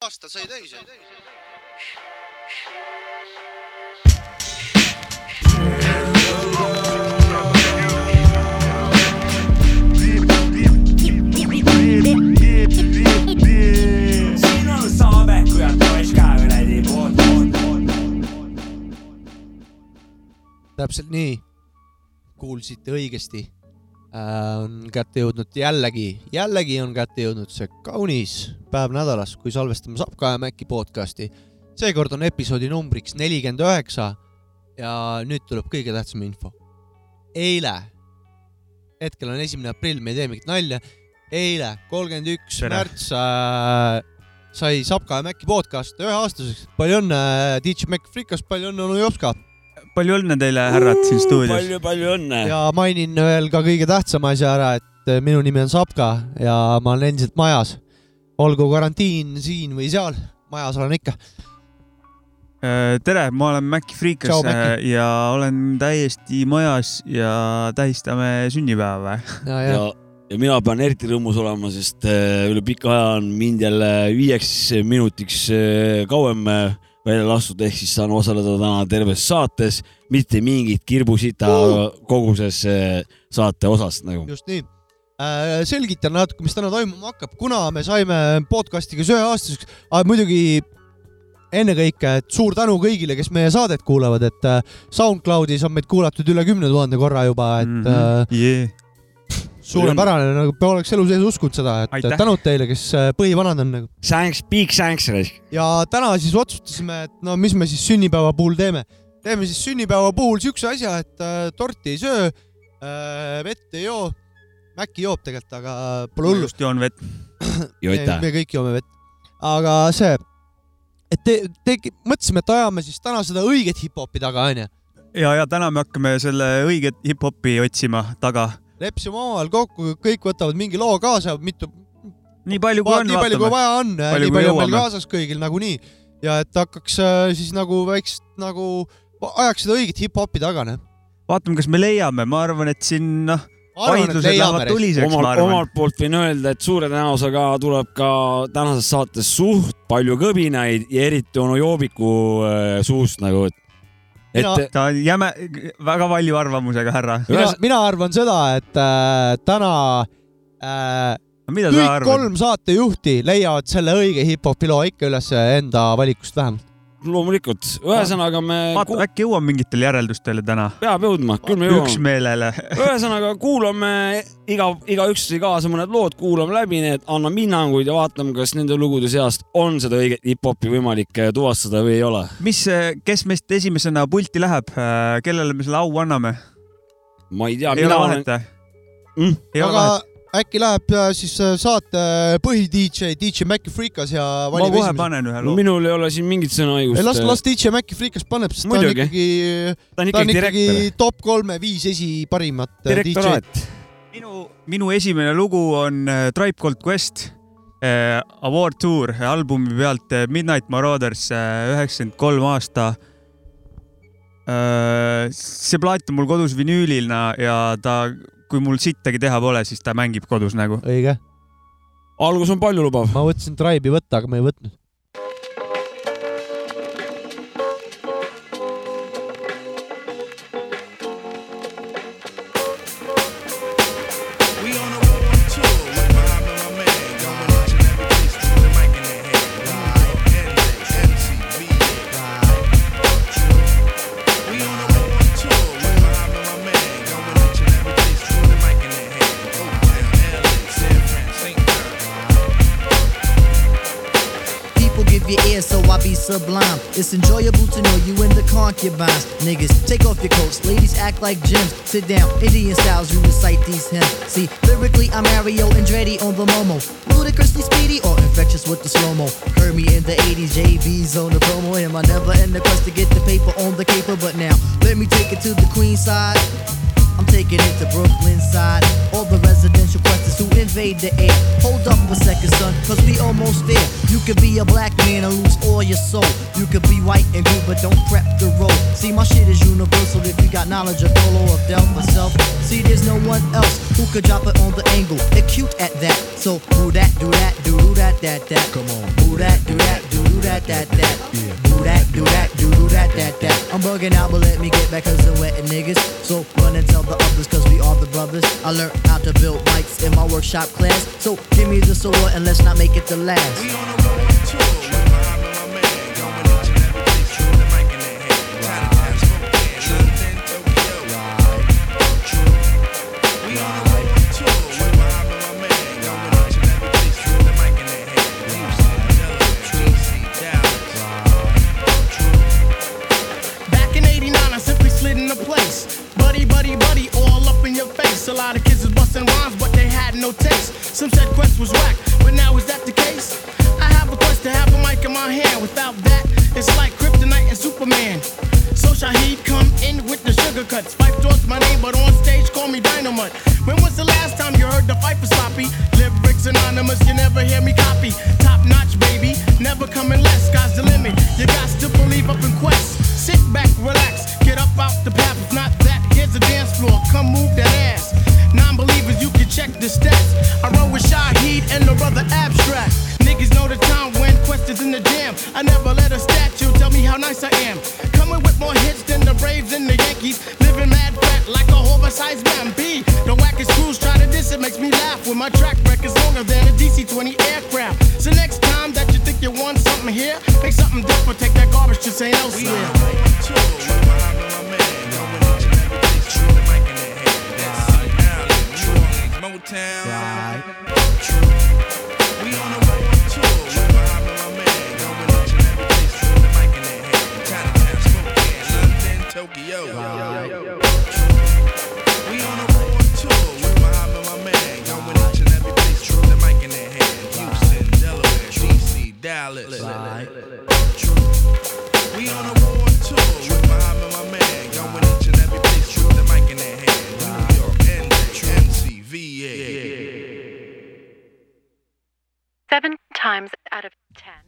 aasta sai täis täpselt nii, kuulsite õigesti. On kätte jõudnud jällegi, jällegi on kätte jõudnud see kaunis päev nädalas, kui salvestame Sapka ja Mäkki podcasti. seekord on episoodi numbriks nelikümmend üheksa ja nüüd tuleb kõige tähtsam info. eile, hetkel on esimene aprill, me ei tee mingit nalja, eile, kolmkümmend üks märts äh, sai Sapka ja Mäkki podcast üheaastaseks. palju õnne, DJ Mäkk Frikas, palju õnne, onu Jopska palju õnne teile, härrad siin stuudios. palju, palju õnne. ja mainin veel ka kõige tähtsama asja ära, et minu nimi on Sapka ja ma olen endiselt majas. olgu karantiin siin või seal, majas olen ikka. Äh, tere, ma olen Maci Freekas Mäkki. ja olen täiesti majas ja tähistame sünnipäeva. ja, ja ja, ja mina pean eriti rõõmus olema, sest äh, üle pika aja on mind jälle viieks minutiks äh, kauem äh, välja lastud, ehk siis saan osaleda täna terves saates, mitte mingit kirbusita koguses äh, saate osast nagu. just nii. selgitan natuke, mis täna toimuma hakkab, kuna me saime podcastiga üheaastaseks, muidugi ennekõike, et suur tänu kõigile, kes meie saadet kuulavad, et äh, SoundCloudis on meid kuulatud üle kümne tuhande korra juba, et mm. -hmm. Yeah. suurepärane, nagu poleks elu sees uskunud seda, et Aitäh. tänud teile, kes äh, põhivanad on nagu. Thanks, big thanks, ja täna siis otsustasime, et no mis me siis sünnipäeva puhul teeme. teeme siis sünnipäeva puhul siukse asja, et äh, torti ei söö äh,, vett ei joo. Mäkki joob tegelikult, aga pole hullu. just joon vett. Joita. me kõik joome vett. aga see, et te, te mõtlesime, et ajame siis täna seda õiget hip-hopi taga, onju. ja, ja täna me hakkame selle õiget hip-hopi otsima taga. Leppisime omavahel kokku, kõik võtavad mingi loo kaasa, mitu, nii palju kui on, nii palju kui vaja on, Palju nii palju on meil kaasas kõigil nagunii. ja et hakkaks äh, siis nagu väikest nagu, ajaks seda õiget hip-hopi taga, noh. vaatame, kas me leiame, ma arvan, et siin noh, arvan, et vaidlused leiame lähevad. tuliseks, ma omalt, arvan. omalt poolt võin öelda, et suure tõenäosusega tuleb ka tänases saates suht palju kõbinaid ja eriti onu Joobiku äh, suust nagu, et, Mina- et ta on jäme, väga valju arvamusega härra. mina mina arvan seda, et äh, täna äh, mida sa kõik kolm saatejuhti leiavad selle õige hip-hopi loo ikka üles enda valikust vähemalt. loomulikult, ühesõnaga me, vaata, äkki jõuame mingitele järeldustele täna. peab jõudma, küll me jõuame. üksmeelele. ühesõnaga kuulame iga, igaüks tõi kaasa mõned lood, kuulame läbi need, anname hinnanguid ja vaatame, kas nende lugude seast on seda õiget hip-hopi võimalik äh, tuvastada või ei ole. mis, kes meist esimesena pulti läheb, kellele me selle au anname? ma ei tea, ei ole mina olen, vahet Mm. või? ei ole aga vahet. Äkki läheb äh, siis äh, saate põhi-DJ, DJ Maci Freekas ja ma kohe esimese. panen ühe loo. minul ei ole siin mingit sõnaõigust. las, las DJ Maci Freekas paneb, sest ta on Muidugi. ikkagi, ta on ta on ikkagi ikkagi top kolme viis esiparimat äh, DJ-d. minu, minu esimene lugu on äh, Tribe Called Quest äh, Award Tour albumi pealt äh, Midnight Marauders äh, üheksakümmend kolm aasta äh,. see plaat on mul kodus vinüülina ja ta, kui mul sittagi teha pole, siis ta mängib kodus nagu. õige, algus on paljulubav. ma mõtlesin Tribe'i võtta, aga ma ei võtnud. It's enjoyable to know you in the concubines. Niggas, take off your coats. Ladies act like gems. Sit down, Indian styles, you recite these hymns. See, lyrically, I'm Mario Andretti on the Momo. Ludicrously speedy or infectious with the slow mo. Heard me in the 80s, JV's on the promo. Am I never in the quest to get the paper on the caper? But now, let me take it to the queen side. I'm taking it to Brooklyn side. All the residential questions who invade the air. Hold up a second, son, cause we almost there. You could be a black man and lose all your soul. You could be white and good, but don't prep the road. See, my shit is universal if you got knowledge of Dolo or Del myself. See, there's no one else who could drop it on the angle. They're cute at that. So, do that, do that, do that, that, that. Come on. Do that, do that, do that, that, that. Do that, do that, do do that, that, that. I'm bugging out, but let me get back cause I'm wetting niggas. So run and tell the others cause we are the brothers. I learned how to build mics in my workshop class. So give me the sword and let's not make it the last.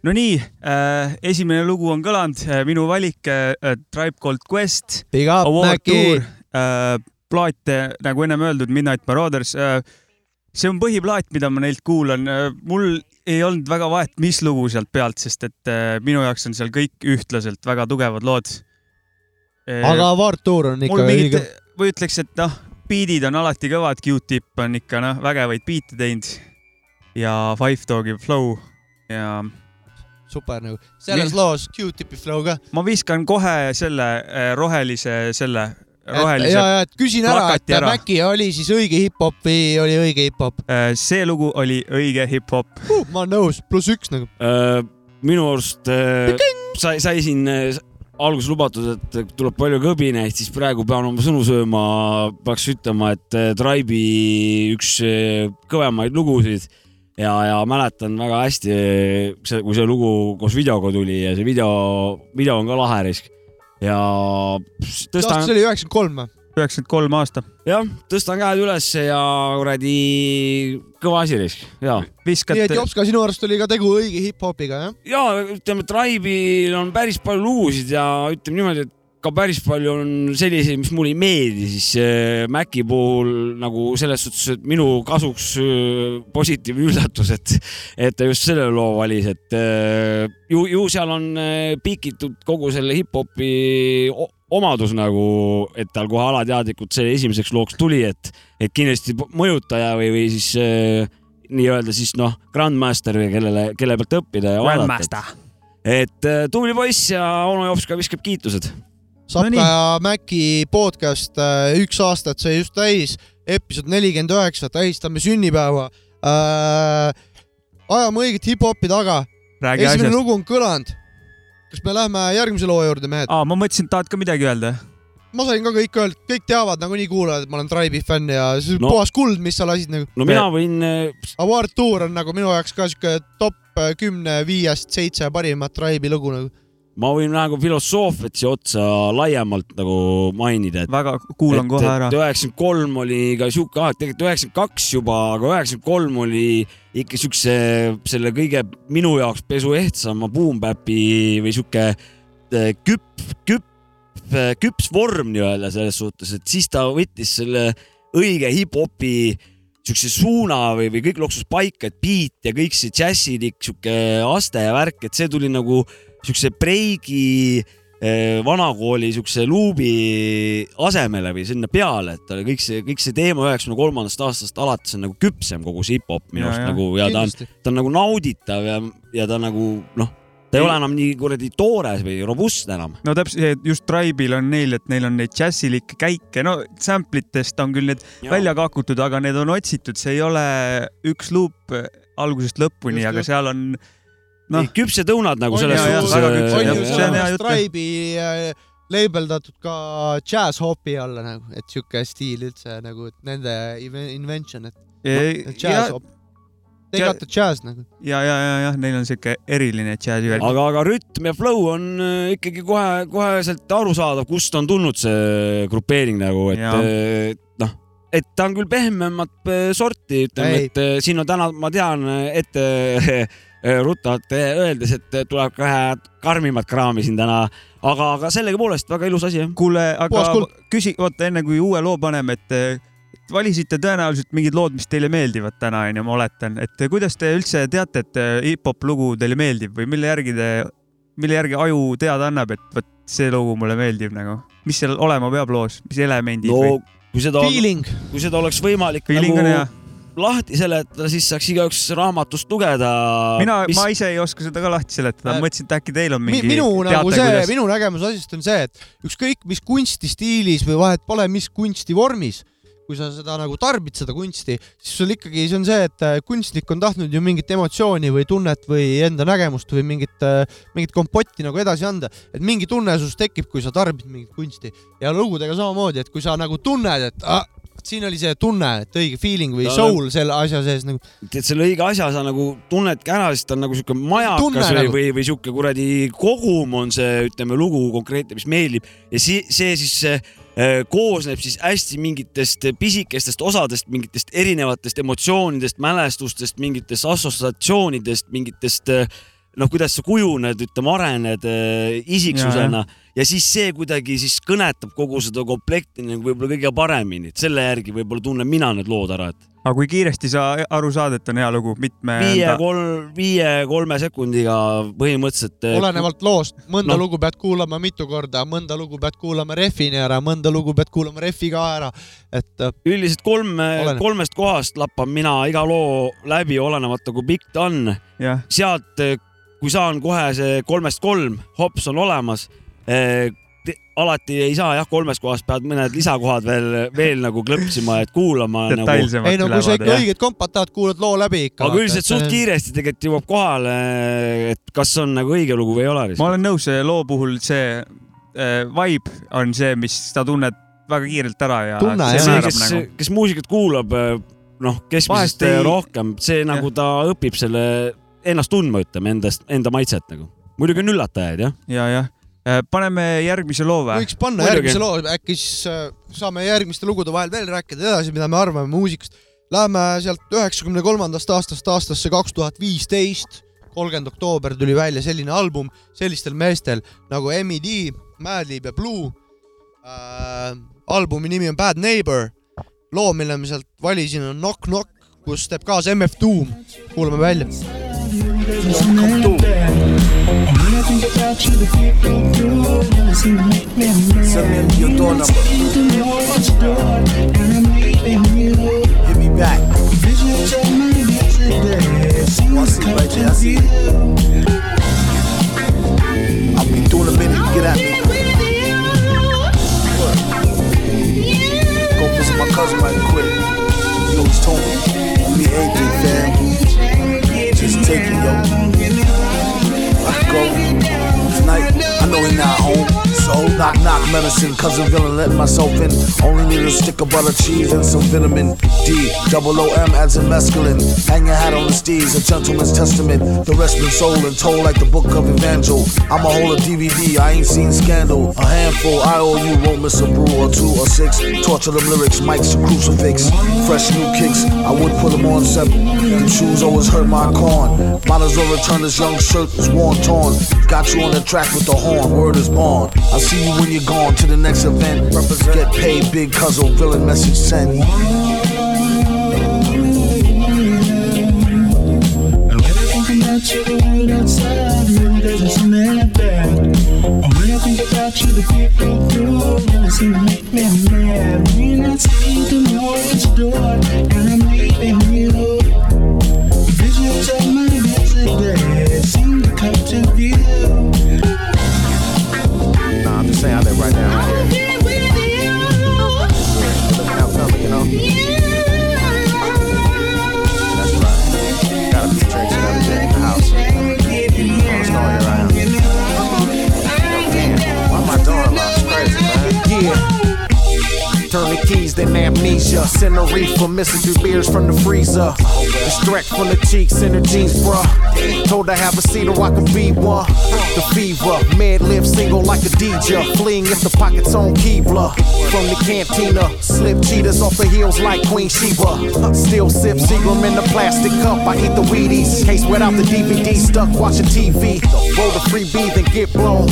No nii äh,, esimene lugu on kõlanud, minu valik äh, äh, Tribe Called Quest, Award Tour, äh, plaate nagu ennem öeldud, Midnight Marauders äh,. see on põhiplaat, mida ma neilt kuulan äh,. mul ei olnud väga vahet, mis lugu sealt pealt, sest et äh, minu jaoks on seal kõik ühtlaselt väga tugevad lood äh,. aga Award Tour on ikka õige,, ma ütleks, et noh, beat'id on alati kõvad, Q-tip on ikka noh, vägevaid beat'e teinud ja Five Dogi flow ja super nagu. selles Nii. loos Q-tipi flow ka. ma viskan kohe selle äh, rohelise, selle ja, rohelise, ja, et küsin ära, et ära. Maci oli siis õige hip-hop või oli õige hip-hop äh, see lugu oli õige hip-hop. uh,? ma olen nõus, pluss üks nagu. Äh, minu arust äh, sai, sai siin äh, alguses lubatud, et tuleb palju kõbineid, siis praegu pean oma sõnu sööma, peaks ütlema, et Tribe'i üks kõvemaid lugusid ja, ja mäletan väga hästi, kui see lugu koos videoga tuli ja see video, video on ka lahe risk ja tõstan see, oli üheksakümmend kolm või? üheksakümmend kolm aasta. jah, tõstan käed ülesse ja kuradi kõva asi risk ja viskad nii et Jops ka sinu arust oli ka tegu õige hip-hopiga jah? ja ütleme, Tribe'il on päris palju lugusid ja ütleme niimoodi, et ka päris palju on selliseid, mis mulle ei meeldi, siis äh, Maci puhul nagu selles suhtes, et minu kasuks äh, positiivne üllatus, et, et ta just selle loo valis, et äh, ju, ju seal on pikitud kogu selle hip-hopi omadus nagu, et tal kohe alateadlikult see esimeseks looks tuli, et, et kindlasti mõjutaja või, või siis nii-öelda siis noh, Grandmaster, kellele, kelle pealt õppida ja vaadata. Et tubli poiss ja onu Jops ka viskab kiitused. Sapka No ja Maci podcast, üks aastat sai just täis, episood nelikümmend üheksa, tähistame sünnipäeva äh,. ajame õiget hip-hopi taga, esimene asjast. lugu on kõlanud. kas me läheme järgmise loo juurde, mehed? aa, ma mõtlesin, et tahad ka midagi öelda. ma sain ka kõik öeldud, kõik teavad nagunii kuulajad, et ma olen Tribe'i fänn ja see on No. puhas kuld, mis sa lasid nagu. no mina võin, Award Tour on nagu minu jaoks ka siuke top kümne viiest seitse parimat Tribe'i lugu nagu. Ma võin nagu filosoofiat siia otsa laiemalt nagu mainida, et väga kuulan kohe ära et. üheksakümmend kolm oli ka sihuke aeg, tegelikult üheksakümmend kaks juba, aga üheksakümmend kolm oli ikka siukse selle kõige minu jaoks pesu ehtsama boom-bap'i või sihuke eh, küpp, küpp, küps vorm nii-öelda selles suhtes, et siis ta võttis selle õige hip-hopi siukse suuna või, või kõik loksus paika, et beat ja kõik see džässilik sihuke aste ja värk, et see tuli nagu siukse breigi eh, vanakooli siukse luubi asemele või sinna peale, et oli kõik see, kõik see teema üheksakümne kolmandast aastast alates on nagu küpsem kogu see hip-hop minu Ja, arust ja. nagu ja ta on, ta on nagu nauditav ja, ja ta nagu noh, ta ei Ei- ole enam nii kuradi toores või robustne enam. no täpselt, just Tribe'il on neil, et neil on neid džässilikke käike, no sample itest on küll need Jaa. välja kakutud, aga need on otsitud, see ei ole üks luup algusest lõpuni, aga just. seal on noh, küpsed õunad nagu on selles suhtes. väga küpsed, on ju see on hea see jutt, jah. Tribe'i äh, labeldatud ka jazz-hopi alla nagu, et sihuke stiil üldse nagu nende inve- invention, et no, ja, jazz-hop. They got the jazz nagu. ja, ja, ja, jah, neil on siuke eriline džässi värk. aga, aga rütm ja flow on äh, ikkagi kohe, koheselt arusaadav, kust on tulnud see grupeering nagu, et äh, noh, et ta on küll pehmemat äh, sorti, ütleme, et äh, siin on täna, ma tean äh, ette äh, ruttavalt äh, öeldes, et tuleb kohe karmimat kraami siin täna, aga, aga sellegipoolest väga ilus asi kuule, aga küsi, oota enne kui uue loo paneme, et valisite tõenäoliselt mingid lood, mis teile meeldivad täna onju, ma oletan, et kuidas te üldse teate, et hip-hop lugu teile meeldib või mille järgi te, mille järgi aju teada annab, et vot see lugu mulle meeldib nagu, mis seal olema peab loos, mis elemendid no või? kui seda, Feeling. kui seda oleks võimalik Feeling nagu lahti seletada, siis saaks igaüks raamatust lugeda. mina, ma ise ei oska seda ka lahti seletada, Äh, mõtlesin, et äkki teil on Mi, mingi. minu nagu see, minu nägemus asjast on see, et ükskõik mis kunstistiilis või vahet pole, mis kunstivormis, kui sa seda nagu tarbid, seda kunsti, siis sul ikkagi see on see, et äh, kunstnik on tahtnud ju mingit emotsiooni või tunnet või enda nägemust või mingit, mingit kompotti nagu edasi anda, et mingi tunne sus tekib, kui sa tarbid mingit kunsti ja lugudega samamoodi, et kui sa nagu tunned, et ah, siin oli see tunne, et õige feeling või Ta- soul selle asja sees nagu. Et selle õige asja sa nagu tunnedki ära, siis ta on nagu siuke majakas Tunne või nagu., või, või siuke kuradi kogum on see, ütleme, lugu konkreetne, mis meeldib. Ja see, see siis äh, koosneb siis hästi mingitest pisikestest osadest, mingitest erinevatest emotsioonidest, mälestustest, mingitest assotsiatsioonidest, mingitest äh, noh, kuidas sa kujuned, ütleme, arened äh, isiksusena. Ja, ja siis see kuidagi siis kõnetab kogu seda komplekti nagu võib-olla kõige paremini, et selle järgi võib-olla tunnen mina need lood ära, et aga kui kiiresti sa aru saad, et on hea lugu, mitme viie, kolm, viie-kolme sekundiga põhimõtteliselt. olenevalt loost, mõnda no. lugu pead kuulama mitu korda, mõnda lugu pead kuulama refini ära, mõnda lugu pead kuulama refi ka ära, et äh, üldiselt kolm, kolmest kohast lappan mina iga loo läbi, olenemata kui pikk ta on. sealt, kui saan kohe see kolmest kolm, hops on olemas. Alati ei saa jah, kolmest kohast pead mõned lisakohad veel, veel nagu klõpsima, et kuulama nagu. ei no kui sa ikka õiget kompat tahad, kuulad loo läbi ikka. aga üldiselt suht. kiiresti tegelikult jõuab kohale, et kas on nagu õige lugu või ei ole. ma olen nõus, loo puhul see äh, vibe on see, mis sa tunned väga kiirelt ära ja kes nagu., kes muusikat kuulab, noh, keskmisest ei- rohkem, see nagu ta õpib selle ennast tundma, ütleme endast, enda maitset nagu. muidugi on üllatajaid jah. ja, jah. Paneme järgmise loo või? võiks panna Muidugi. järgmise loo, äkki siis äh, saame järgmiste lugude vahel veel rääkida edasi, mida me arvame muusikast. Läheme sealt üheksakümne kolmandast aastast aastasse kaks tuhat viisteist. kolmkümmend oktoober tuli välja selline album sellistel meestel nagu M.E.D, Madlib ja Blue äh,. albumi nimi on Bad Neighbor. loo, mille ma sealt valisin, on Knock Knock, kus teeb kaasa MF Doom. kuulame välja. Send me your door number. Hit me back. I see it right there. I see it. I'll be doing a minute. Get at me. Go visit my cousin right quick. He always told me, be anything, fam. Just take it, yo. I go we not home so Knock knock medicine, cousin villain, let myself in. Only need a stick of butter cheese and some vitamin D. Double O M adds in mescaline. Hang your hat on the steez, a gentleman's testament. The rest been sold and told like the book of Evangel. I'm a whole of DVD, I ain't seen scandal. A handful, I owe you, won't miss a brew or two or six. Torture them lyrics, mics a crucifix. Fresh new kicks, I would put them on seven. Them shoes always hurt my corn. Might as well return this young shirt that's worn torn. Got you on the track with the horn, word is born. I see you when you're gone to the next event. Get paid, big cuzzle, villain message sent. You, the world outside really doesn't seem that bad. And when I think about you, the people through really seem to make me mad. When I see the morning's door, and I'm keys, then amnesia. Send a reefer, missing two beers from the freezer. Distract from the cheeks in her jeans, bruh. Told I have a seat or I can be one. The fever, mad lib single like a DJ. Fleeing if the pockets on Keebler. From the cantina, slip cheetahs off the heels like Queen Sheba. Still sip Seagram in the plastic cup. I eat the Wheaties. Case without the DVD, stuck watching TV. Roll the freebie, then get blown.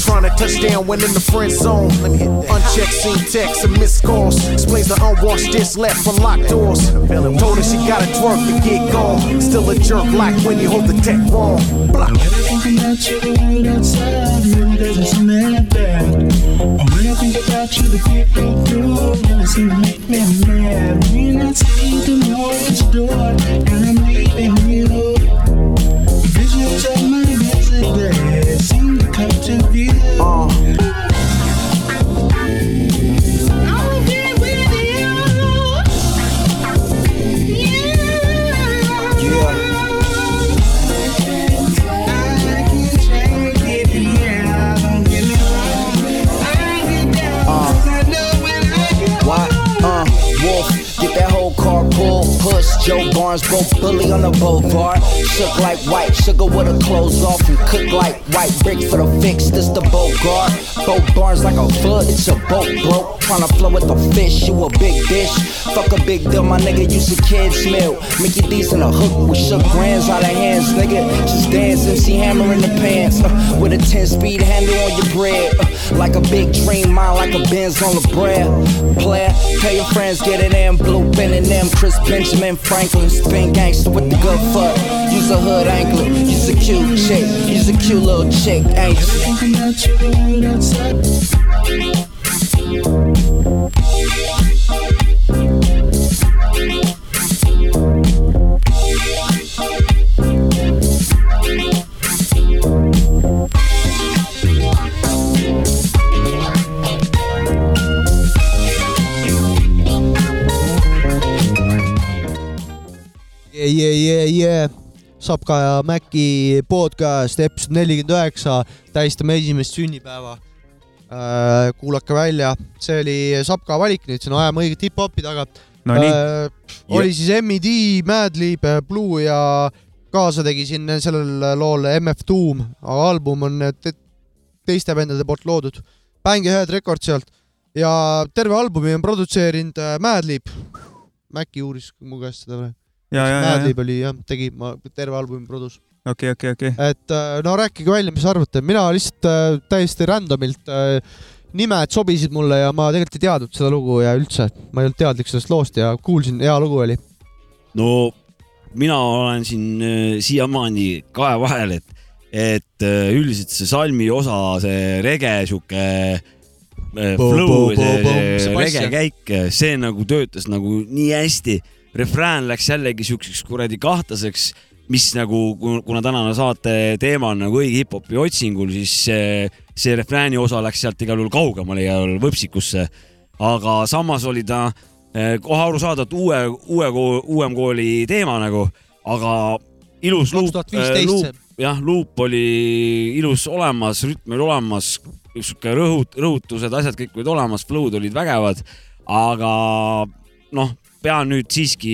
Trying to touch down when in the friend zone. Unchecked scene text and missed calls. Explains the unwashed dish left from locked doors. Told her she gotta twerk to get gone. Still a jerk like when you hold the tech wrong. Blah. And when I think about you, the world outside really doesn't seem that bad. And when I think about you, the people through really seem to make me mad. When I see the morning's door, and I'm leaving you. Visions of my yesterday seem to come to view. Uh, Joe Barnes, both bully on the boulevard. Shook like white sugar with her clothes off and cook like white bricks for the fix. This the Bogart. Both Barnes like a foot, it's a boat broke. Tryna flow with the fish, you a big dish. Fuck a big deal, my nigga, use a kid's meal. Mickey D's in a hook, we shook grands out of hands, nigga. Just dance, MC Hammer in the pants. uh, with a 10 speed handle on your bread. uh, like a big dream, mine like a Benz on the bread. Player, tell your friends, get it in. Blue Ben and them, Chris Benjamin Franklin. Spin gangster with the good foot. Use a hood anklet, use a cute chick. Use a cute little chick, ain't you? Yeah, yeah, yeah. Sapka ja Maci podcast, episood nelikümmend üheksa, tähistame esimest sünnipäeva. kuulake välja, see oli Sapka valik nüüd, siin ajame õiget hip-hopi taga. Nonii, oli siis M.E.D, Madlib, Blue ja kaasa tegi siin sellel lool MF Doom, aga album on te teiste vendade poolt loodud. Banghead Records sealt ja terve albumi on produtseerinud äh, Madlib. Maci uuris mu käest seda praegu. ja, ja, ja, Madlib oli jah, tegi ma terve albumi produs. okei, okei, okei. et äh, no rääkige välja, mis arvate, mina lihtsalt äh, täiesti random'ilt äh, nimed sobisid mulle ja ma tegelikult ei teadnud seda lugu ja üldse ma ei olnud teadlik sellest loost ja kuulsin, hea lugu oli. no mina olen siin äh, siiamaani kahe vahel, et, et äh, üldiselt see salmi osa, see rege sihuke flow, see, see rege käik, see nagu töötas nagu nii hästi. Refrään läks jällegi siukseks kuradi kahtlaseks, mis nagu, kuna tänane saate teema on nagu õige hip-hopi otsingul, siis see, see refrääni osa läks sealt igal juhul kaugemale ja võpsikusse. aga samas oli ta eh, kohe aru saada, et uue, uue, uuem kooli teema nagu, aga ilus luup, 2015 see. jah, luup oli ilus olemas, rütm oli olemas, sihuke rõhut-, rõhutused, asjad kõik olid olemas, flow'd olid vägevad, aga noh, pean nüüd siiski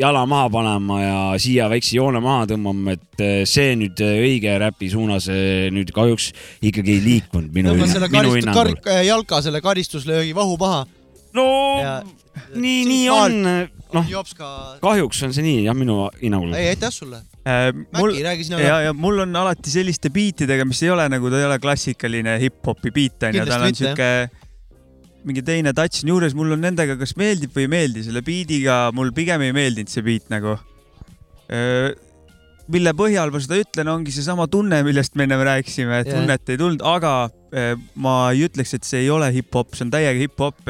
jala maha panema ja siia väikse joone maha tõmbama, et eh, see nüüd õige räpi suunas eh, nüüd kahjuks ikkagi ei liikunud minu, minu hinnangul. kar-, jalka selle karistuslöögi vahu maha. no ja nii, nii on, noh, kahjuks on see nii jah, minu hinnangul. ei, aitäh sulle. Äh, mul ja, ja mul on alati selliste biitidega, mis ei ole nagu, ta ei ole klassikaline hip-hopi biit onju, tal on siuke mingi teine touch on juures, mul on nendega, kas meeldib või ei meeldi, selle biidiga mul pigem ei meeldinud see biit nagu. mille põhjal ma seda ütlen, ongi seesama tunne, millest me ennem rääkisime, et Jah. tunnet ei tulnud, aga ma ei ütleks, et see ei ole hip-hop, see on täiega hip-hop,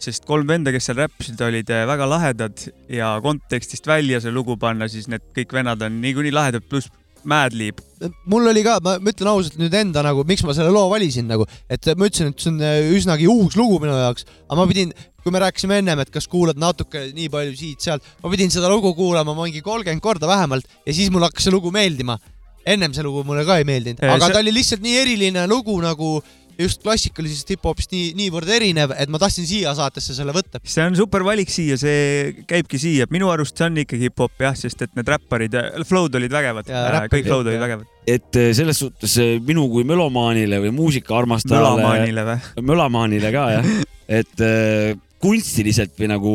sest kolm venda, kes seal räppisid, olid väga lahedad ja kontekstist välja see lugu panna, siis need kõik vennad on niikuinii lahedad, pluss Madlib. mul oli ka, ma ütlen ausalt nüüd enda nagu, miks ma selle loo valisin nagu, et ma ütlesin, et see on äh, üsnagi uus lugu minu jaoks, aga ma pidin, kui me rääkisime ennem, et kas kuulad natuke nii palju siit-sealt, ma pidin seda lugu kuulama mingi kolmkümmend korda vähemalt ja siis mul hakkas see lugu meeldima. ennem see lugu mulle ka ei meeldinud, aga see- ta oli lihtsalt nii eriline lugu nagu just klassikalisest hip-hopist nii, niivõrd erinev, et ma tahtsin siia saatesse selle võtta. see on super valik siia, see käibki siia, minu arust see on ikkagi hip-hop jah, sest et need räpparid, flow'd olid vägevad kõik flow'd olid vägevad. et eh, selles suhtes eh, minu kui melomaanile või muusikaarmastajale, Mölamaanile või? mölamaanile ka jah, et kunstiliselt või nagu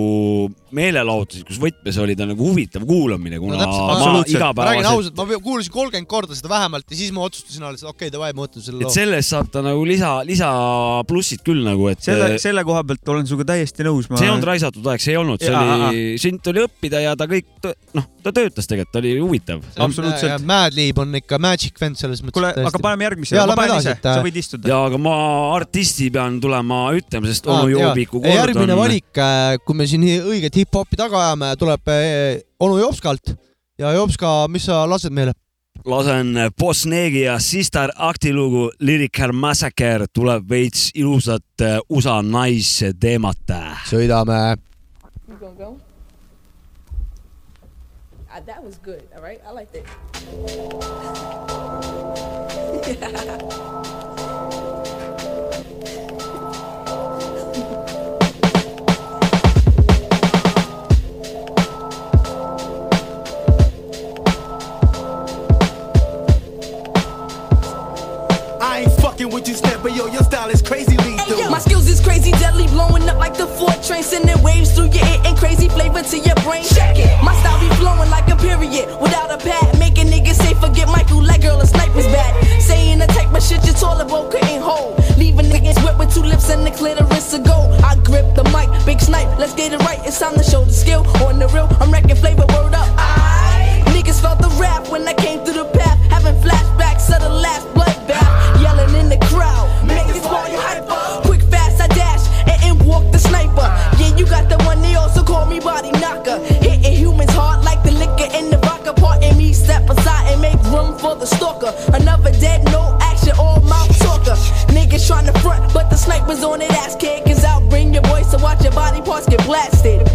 meelelahutuslikus võtmes oli ta nagu huvitav kuulamine, kuna No täpselt, ma ma räägin ausalt, ma kuulasin kolmkümmend korda seda vähemalt ja siis ma otsustasin alles, et okei okay,, davai, ma võtan selle et loo. sellest saab ta nagu lisa, lisaplussid küll nagu, et selle, selle koha pealt olen sinuga täiesti nõus. see ei olnud raisatud aeg, see ei olnud, see Jaa, oli, siin tuli õppida ja ta kõik, noh, ta töötas tegelikult, ta oli huvitav. absoluutselt. Madlib on ikka magic vend selles mõttes. kuule, aga paneme järgmise, ma panen ise, äh, sa võid istuda. ja aga ma artisti pean tulema ütlema, sest onu Joobiku kord järgmine on, valik, kui me siin õiget hip-hopi taga ajame, tuleb eh, onu Jopskalt ja Jopska, mis sa lased meile? lasen Boss Negi ja Sister Akti lugu Lyrical Massacre tuleb veits ilusat eh, USA naisteemat. sõidame. You gonna go? Uh, that was good. All right, I like that. I fucking with you, snap, but yo, your style is crazy lethal. My skills is crazy, deadly, blowing up like the Ford train, sending waves through your ear and crazy flavor to your brain. Check it. My style be flowing like a period, without a pad, making niggas say forget Michael, like girl, a sniper's bad. Saying the type of shit your toilet bowl couldn't hold, leaving niggas wet with two lips and the clitoris to go. I grip the mic, big snipe, let's get it right. It's time to show the skill on the real. I'm wrecking flavor, word up. I niggas felt the rap when I came through the path, having flashbacks of the last bloodbath, yelling in the crowd. Make this party hyper. Quick, fast, I dash and in walk the sniper. Yeah, you got the one they also call me body knocker. Hitting humans hard like the liquor in the vodka. Parting me, step aside and make room for the stalker. Another dead, no action, all mouth talker. Niggas trying to front, but the sniper's on it ass kick. Cause out, bring your voice to watch your body parts get blasted,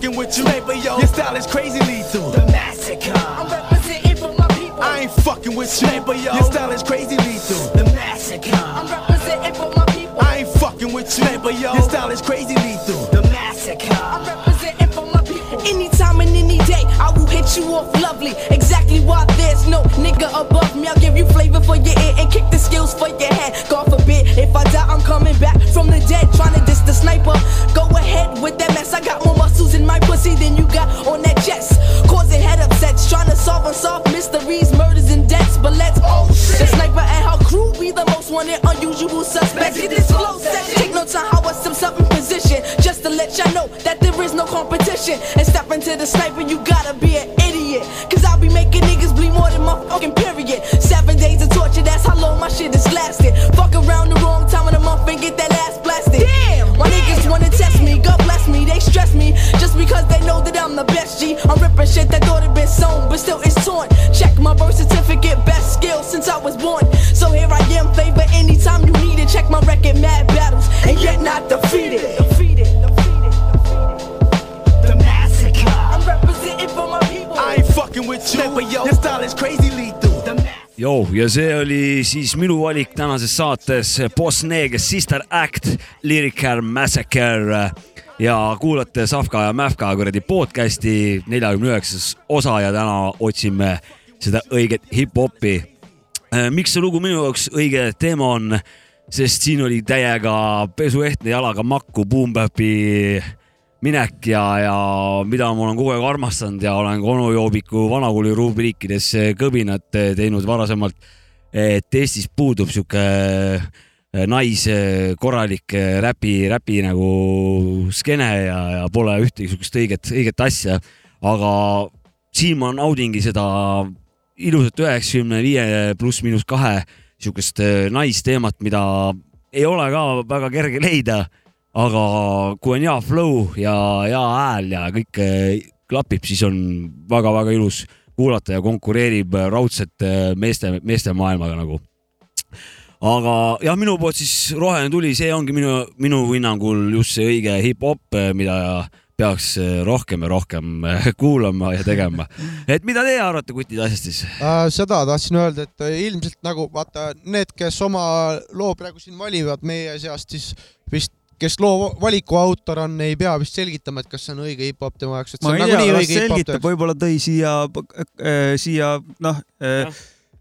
fucking with you, yo, your style is crazy lethal. The massacre. I'm representing for my people. I ain't fucking with you, but yo, your style is crazy lethal. The massacre. I'm representing for my people. I ain't fucking with you, but yo, your style is crazy lethal. The massacre. Anytime and any day, I will hit you off lovely. Exactly why there's no nigga above me. I'll give you flavor for your ear and kick the skills for your head. God forbid, if I die, I'm coming back from the dead. Trying to diss the sniper. Go ahead with that mess. I got more muscles in my pussy than you got on that chest. Causing head upsets. Trying to solve unsolved mysteries, murders, and deaths. But let's oh The sniper and her crew be the most wanted, unusual suspects. Get this flow set. Take no time, how I step up in position. Just to let y'all know that there is no competition. And step into the sniper, you gotta be an idiot. Cause I'll be making niggas bleed more than my fucking period. Seven days of torture, that's how long my shit is lasting. Fuck around the wrong time of the month and get that ass blasted. Damn! My niggas wanna test me, God bless me, they stress me. Just because they know that I'm the best G. I'm ripping shit that thought it been sewn, but still it's torn. Check my birth certificate, best skill since I was born. So here I am, favor anytime you need it. Check my record, mad battles, and yet not defeated. Jou ja see oli siis minu valik tänases saates Boss Neeg Sister Act Lyrical Massacre ja kuulate Safka ja Mäfka kuradi podcast'i neljakümne üheksas osa ja täna otsime seda õiget hip-hopi. miks see lugu minu jaoks õige teema on, sest siin oli täiega pesuehtne jalaga makku Boom Bapi minek ja, ja mida ma olen kogu aeg armastanud ja olen ka onu Joobiku vanakooli rubriikides kõbinat teinud varasemalt. et Eestis puudub sihuke naise korralik räpi, räpi nagu skeene ja, ja pole ühtegi sihukest õiget, õiget asja. aga siin ma naudingi seda ilusat üheksakümne viie pluss-miinus kahe sihukest naisteemat, mida ei ole ka väga kerge leida aga kui on hea flow ja hea hääl ja kõik eh, klapib, siis on väga-väga ilus kuulata ja konkureerib raudselt eh, meeste, meeste maailmaga nagu. aga jah, minu poolt siis roheline tuli, see ongi minu, minu hinnangul just see õige hip-hop, eh, mida peaks rohkem ja rohkem kuulama ja tegema. et mida teie arvate kutid asjast siis äh,? seda tahtsin öelda, et ilmselt nagu vaata need, kes oma loo praegu siin valivad meie seast, siis vist kes loo valiku autor on, ei pea vist selgitama, et kas see on õige hip-hop tema jaoks, et ma see on ei tea, nagunii las õige hip-hop selgitab, võib-olla tõi siia äh,, siia noh äh,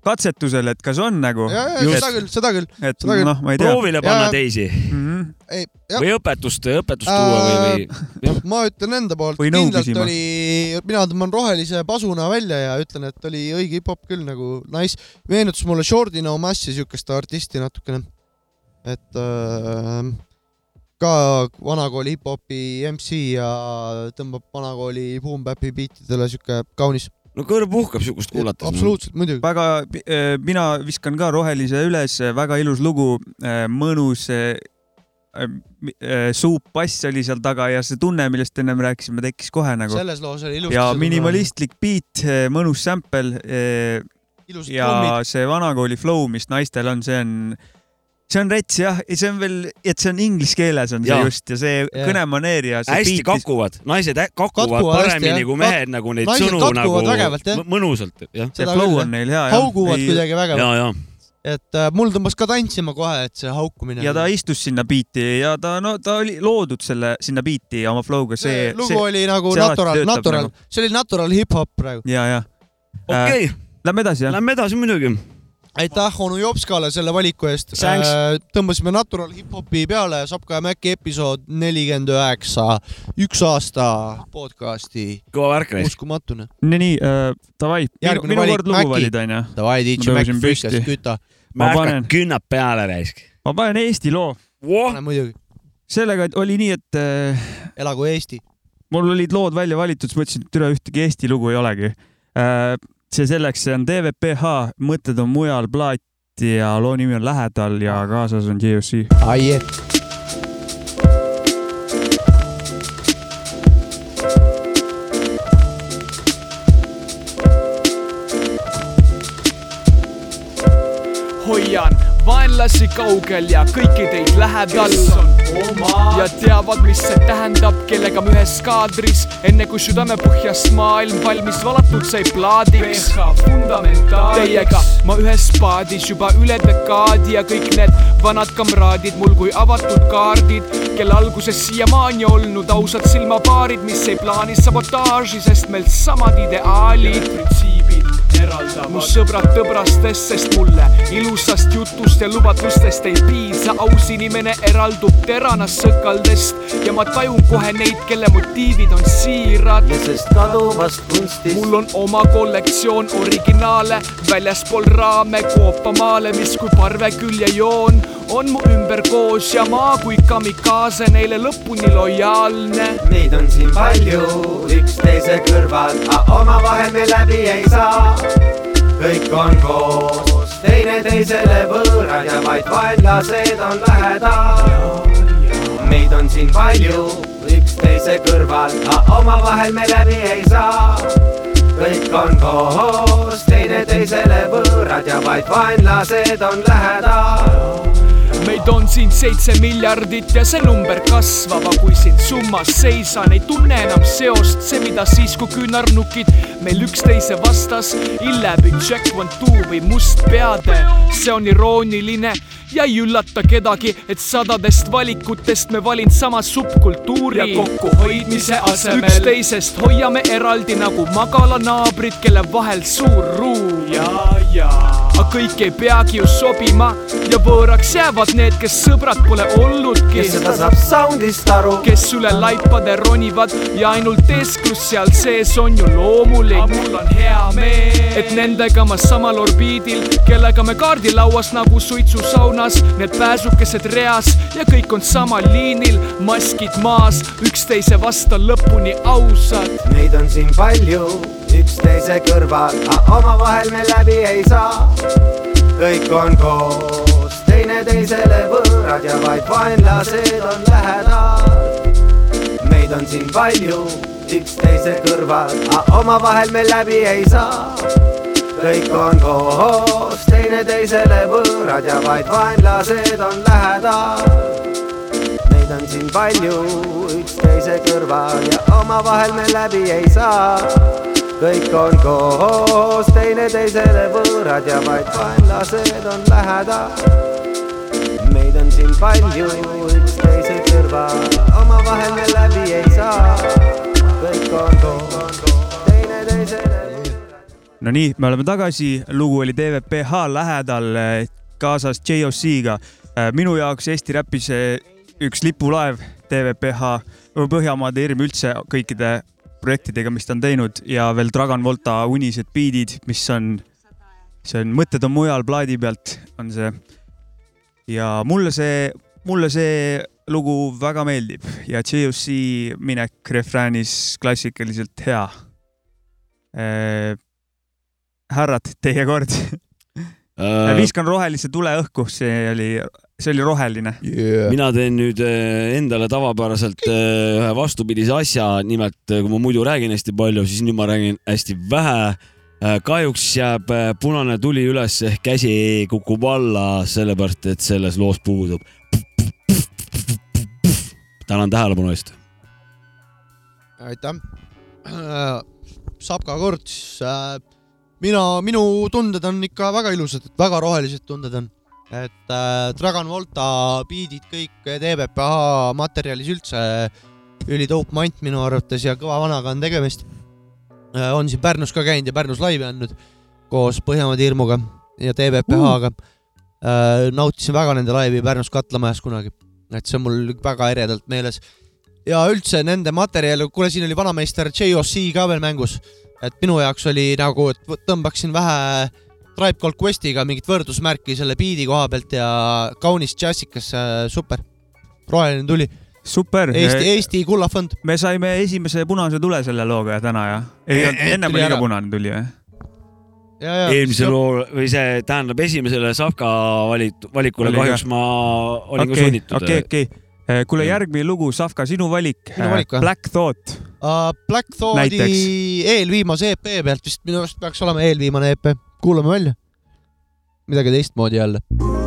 katsetusele, et kas on nagu. seda küll, seda küll. et noh, ma ei tea. proovile panna Ja- teisi Mhm. ei, jah, või õpetust, õpetust tuua või, või ma ütlen enda poolt, kindlalt küsima. oli, mina tõmban rohelise pasuna välja ja ütlen, et oli õige hip-hop küll nagu nice. meenutas mulle Shorty No Massi siukest artisti natukene. et äh, ka vanakooli hip-hopi MC ja tõmbab vanakooli boom-bap'i biitidele siuke kaunis. no kõrv puhkab siukest kuulates. absoluutselt, muidugi. väga, mina viskan ka rohelise üles, väga ilus lugu, mõnus äh, äh, suupbass oli seal taga ja see tunne, millest ennem rääkisime, tekkis kohe nagu. selles loos oli ilusti. ja minimalistlik beat, mõnus sample ja trummid. see vanakooli flow, mis naistel on, see on, see on rets jah, see on veel, et see on inglise keeles on see Jaa. just ja see Jaa. kõnemaneer ja see hästi beat, kakuvad, naised kakuvad Katkuvad hästi, paremini jah. kui mehed nagu neid naised sõnu nagu vägevalt, jah. mõnusalt, jah. see seda flow on neil hea. hauguvad kuidagi ja, vägevalt, ja et äh, mul tõmbas ka tantsima kohe, et see haukumine. ja ta istus sinna biiti ja ta, no ta oli loodud selle, sinna biiti ja oma flow'ga, see see, lugu see, oli nagu natural, natural nagu., see oli natural hip-hop praegu. ja, ja. okei, Lähme edasi jah. lähme edasi muidugi. Aitäh onu Jopskale selle valiku eest Thanks.. tõmbasime natural hip-hopi peale, Sapka ja Mäkki episood nelikümmend üheksa, üks aasta podcasti, kõva värk neist. uskumatune. nii, nii äh,, davai, minu, Järgmine minu valik, kord lugu valida onju. Davai, DJ Mäkk püsti. küta. Ma panen- künnab peale raisk. ma panen Eesti loo. muidugi, sellega oli nii, et äh, elagu Eesti. mul olid lood välja valitud, siis mõtlesin, et üle ühtegi Eesti lugu ei olegi äh,. See selleks, see on DVPH, mõtted on mujal, plaat ja loo nimi on Lähedal ja kaasas on JOC. ai, hoian vaenlasi kaugel ja kõiki teid lähedal ja teavad, mis see tähendab, kellega me ühes kaadris, enne kui südamepõhjas maailm valmis valatud sai plaadiks. Teiega ma ühes paadis juba üle dekaadi ja kõik need vanad kamraadid mul kui avatud kaardid, kelle alguses siiamaani olnud ausad silmapaarid, mis ei plaani sabotaaži, sest meil samad ideaalid. eraldavad. mu sõbrad tõbrastest, sest mulle ilusast jutust ja lubadustest ei piisa, aus inimene eraldub teranast sõkaldest ja ma tajun kohe neid, kelle motiivid on siirad. sest kaduvast kunstist mul on oma kollektsioon originaale väljaspool raame koopamaale, mis kui parveküljejoon on mu ümber koos ja ma kui kamikaase neile lõpuni lojaalne. Neid on siin palju üksteise kõrval, aga omavahel me läbi ei saa. kõik on koos, teineteisele võõrad ja vaid vaenlased on lähedal. meid on siin palju üksteise kõrval, aga omavahel me läbi ei saa. kõik on koos, teineteisele võõrad ja vaid vaenlased on lähedal meid on siin seitse miljardit ja see number kasvab, aga kui siin summas seisan, ei tunne enam seost, see, mida siis, kui küünarnukid meil üksteise vastas Illebi Jack One Two või Mustpeade, see on irooniline ja ei üllata kedagi, et sadadest valikutest me valin sama subkultuuri ja kokkuhoidmise asemel üksteisest hoiame eraldi nagu magalanaabrid, kelle vahel suur ruum. ja, ja aga kõik ei peagi ju sobima ja võõraks jäävad need, kes sõbrad pole olnudki. kes seda saab soundist aru, kes üle laipade ronivad ja ainult eesklus seal sees on ju loomulik. Mul on hea meel, et nendega ma samal orbiidil, kellega me kaardilauas nagu suitsusaunas, need pääsukesed reas ja kõik on samal liinil, maskid maas, üksteise vastu lõpuni ausad. meid on siin palju üksteise kõrval, aga omavahel me läbi ei saa. kõik on koos, teineteisele võõrad ja vaid vaenlased on lähedal. meid on siin palju üksteise kõrval, aga omavahel me läbi ei saa. kõik on koos, teineteisele võõrad ja vaid vaenlased on lähedal. meid on siin palju üksteise kõrval ja omavahel me läbi ei saa kõik on koos, teineteisele võõrad ja vaid vaenlased on lähedal. meid on siin palju üksteise kõrval, omavahel me läbi ei saa. Kõik on koos, teineteisele. Nonii, me oleme tagasi, lugu oli DVPH lähedal, kaasas JOC-ga. minu jaoks Eesti räpis üks lipulaev DVPH, Põhjamaade hirm üldse kõikide projektidega, mis ta on teinud ja veel Dragon Volta unised beat'id, mis on, see on Mõtted on mujal plaadi pealt, on see. ja mulle see, mulle see lugu väga meeldib ja JOC minek refräänis klassikaliselt hea äh,. härrad, teie kord äh... viskan rohelise tule õhku, see oli see oli roheline yeah.. mina teen nüüd äh, endale tavapäraselt äh, ühe vastupidise asja, nimelt äh, kui ma muidu räägin hästi palju, siis nüüd ma räägin hästi vähe. kahjuks jääb punane tuli üles ehk käsi kukub alla, sellepärast et selles loos puudub. Tänan tähelepanu eest. aitäh. Sapka kord siis. mina, minu tunded on ikka väga ilusad, väga rohelised tunded on et äh, Dragon Volta beat'id kõik DBPH materjalis üldse ülidope mant minu arvates ja kõva vanaga on tegemist äh,. on siin Pärnus ka käinud ja Pärnus laivi andnud koos Põhjamaade Hirmuga ja DBPH-ga äh,. nautisin väga nende laivi Pärnus Katlamajas kunagi, et see on mul väga eredalt meeles. ja üldse nende materjal, kuule, siin oli vanameister JOC ka veel mängus, et minu jaoks oli nagu, et tõmbaksin vähe Tribe Called Questiga mingit võrdusmärki selle biidi koha pealt ja kaunis džässikas, super. roheline tuli. super. Eesti, Eesti kullafond. me saime esimese punase tule selle looga täna ja? ei olnud, ennem oli ka punane tuli või? Eelmise loo või see tähendab esimesele Savka valit-, valikule oli kahjuks ka. ma olin okay, ka sunnitud. okei, okei. Eh, kuule, järgmine lugu, Savka, sinu valik. valik Black Thought uh,. Black Thoughti eelviimase EP pealt vist minu arust peaks olema eelviimane EP kuulame välja. midagi teistmoodi jälle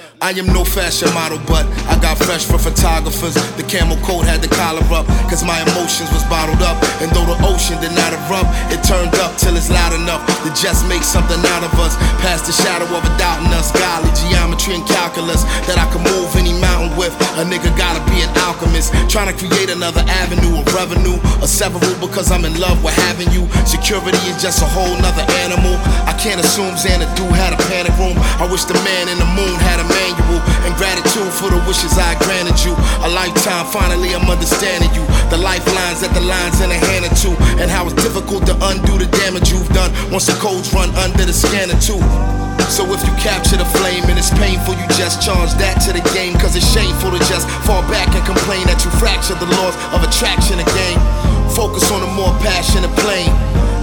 I am no fashion model, but I got fresh for photographers. The camel coat had the collar up, cause my emotions was bottled up. And though the ocean did not erupt, it turned up till it's loud enough to just make something out of us. Past the shadow of a doubt in us, golly, geometry and calculus that I can move any mountain with. A nigga gotta be an alchemist, trying to create another avenue of revenue. A several because I'm in love with having you. Security is just a whole nother animal. I can't assume Xanadu had a panic room. I wish the man in the moon had a And gratitude for the wishes I granted you. A lifetime, finally I'm understanding you. The lifelines that the lines in a hand or two. And how it's difficult to undo the damage you've done once the codes run under the scanner too. So if you capture the flame and it's painful, you just charge that to the game. Cause it's shameful to just fall back and complain that you fractured the laws of attraction again. Focus on a more passionate plane.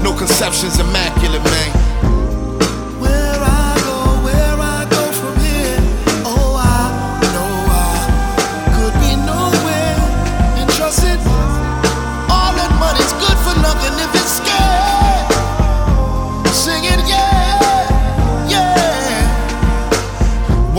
No conceptions immaculate, man.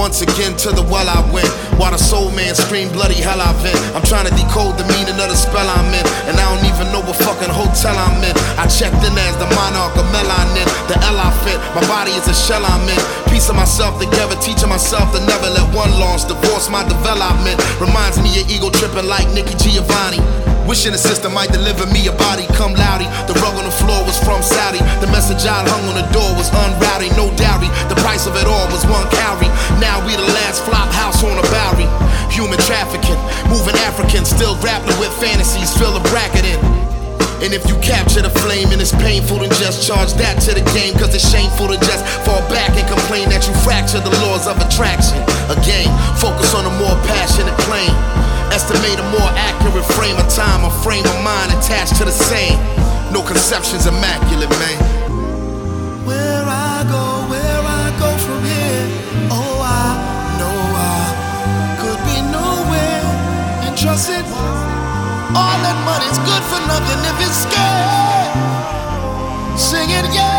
Once again to the well I went. While the soul man screamed bloody hell I vent. I'm trying to decode the meaning of the spell I'm in. And I don't even know what fucking hotel I'm in. I checked in as the monarch of melanin. The L I fit. My body is a shell I'm in. Piece of myself together, teaching myself to never let one loss divorce my development. Reminds me of ego tripping like Nicky Giovanni. Wishing the system might deliver me a body, come loudy. The rug on the floor was from Saudi. The message I hung on the door was unrowdy, no dowry. The price of it all was one cowrie. Now we the last flop house on a Bowery. Human trafficking, moving Africans, still grappling with fantasies, fill a bracket in. And if you capture the flame and it's painful, then just charge that to the game. Cause it's shameful to just fall back and complain that you fracture the laws of attraction. Again, focus on a more passionate plane. Estimate a more accurate frame of time, a frame of mind attached to the same. No conceptions immaculate, man. Where I go, where I go from here. Oh, I know I could be nowhere. And trust it, all that money's good for nothing if it's scared. Sing it, yeah,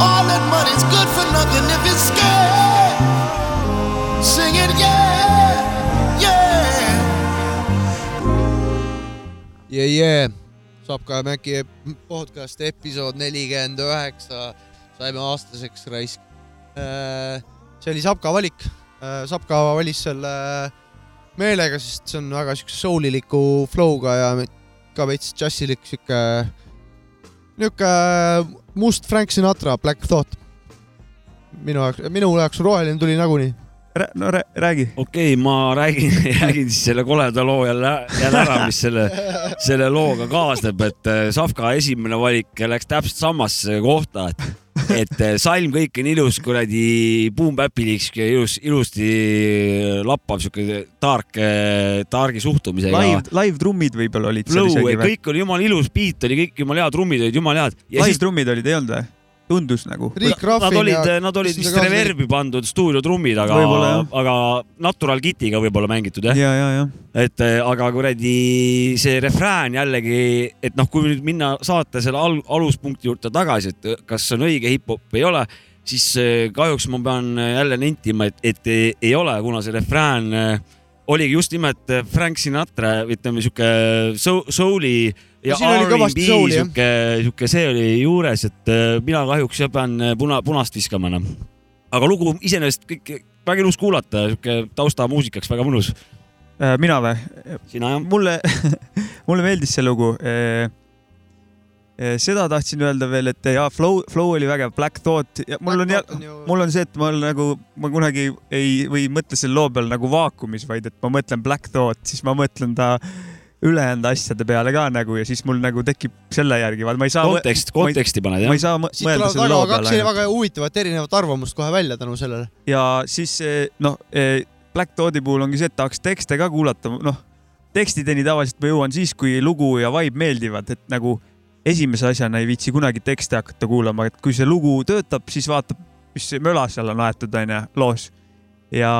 all that money's good for nothing if it's scared. Sing it, yeah, yeah. yeah, yeah. saab ka Mäki podcast episood nelikümmend üheksa, saime aastaseks raisk. see oli Sapka valik. Sapka valis selle meelega, sest see on väga siukse souliliku flow'ga ja ka veits džässilik siuke, niuke must Frank Sinatra, Black Thought. minu jaoks, minu jaoks roheline tuli nagunii. no räägi. okei okay,, ma räägin, räägin siis selle koleda loo jälle, jälle ära, mis selle, selle looga kaasneb, et äh, Savka esimene valik läks täpselt samasse kohta, et, et salm kõik on ilus, kuradi boom-bap'ilik, sihuke ilus, ilusti lappav sihuke tark, targi suhtumisega. live, live trummid võib-olla olid kõik oli jumala ilus, beat oli kõik jumala hea, trummid olid jumala head. live trummid olid, ei olnud või? Tundus nagu. Nad olid nad olid vist reverbi pandud stuudiotrummid, aga aga natural kit'iga võib-olla mängitud jah ja, ja, ja. et eh, aga kuradi see refrään jällegi, et noh, kui nüüd minna saate selle al aluspunkti juurde tagasi, et kas see on õige hip-hop või ei ole, siis eh, kahjuks ma pean jälle nentima, et, et ei, ei ole, kuna see refrään eh, oligi just nimelt eh, Frank Sinatra, ütleme sihuke soul- soul'i ja R&B sihuke, sihuke see oli juures, et eh, mina kahjuks pean eh, puna, punast viskama enam. aga lugu iseenesest kõik väga ilus kuulata, sihuke taustamuusikaks väga mõnus. Äh, mina või? sina jah? mulle, mulle meeldis see lugu. seda tahtsin öelda veel, et jaa, flow, flow oli vägev, Black Thought ja mul on, mul on see, et ma olen nagu, ma kunagi ei, või ei mõtle selle loo peal nagu vaakumis, vaid et ma mõtlen Black Thought, siis ma mõtlen ta ülejäänud asjade peale ka nagu ja siis mul nagu tekib selle järgi, vaat ma ei saa. kontekst, konteksti paned jah ma ei? saa mõelda selle loo kaks peale. väga huvitavat erinevat arvamust kohe välja tänu sellele. ja siis eh, noh, Black Thought'i puhul ongi see, et tahaks tekste ka kuulata, noh, tekstideni tavaliselt ma jõuan siis, kui lugu ja vibe meeldivad, et nagu esimese asjana ei viitsi kunagi tekste hakata kuulama, et kui see lugu töötab, siis vaatab, mis möla seal on aetud, onju, loos ja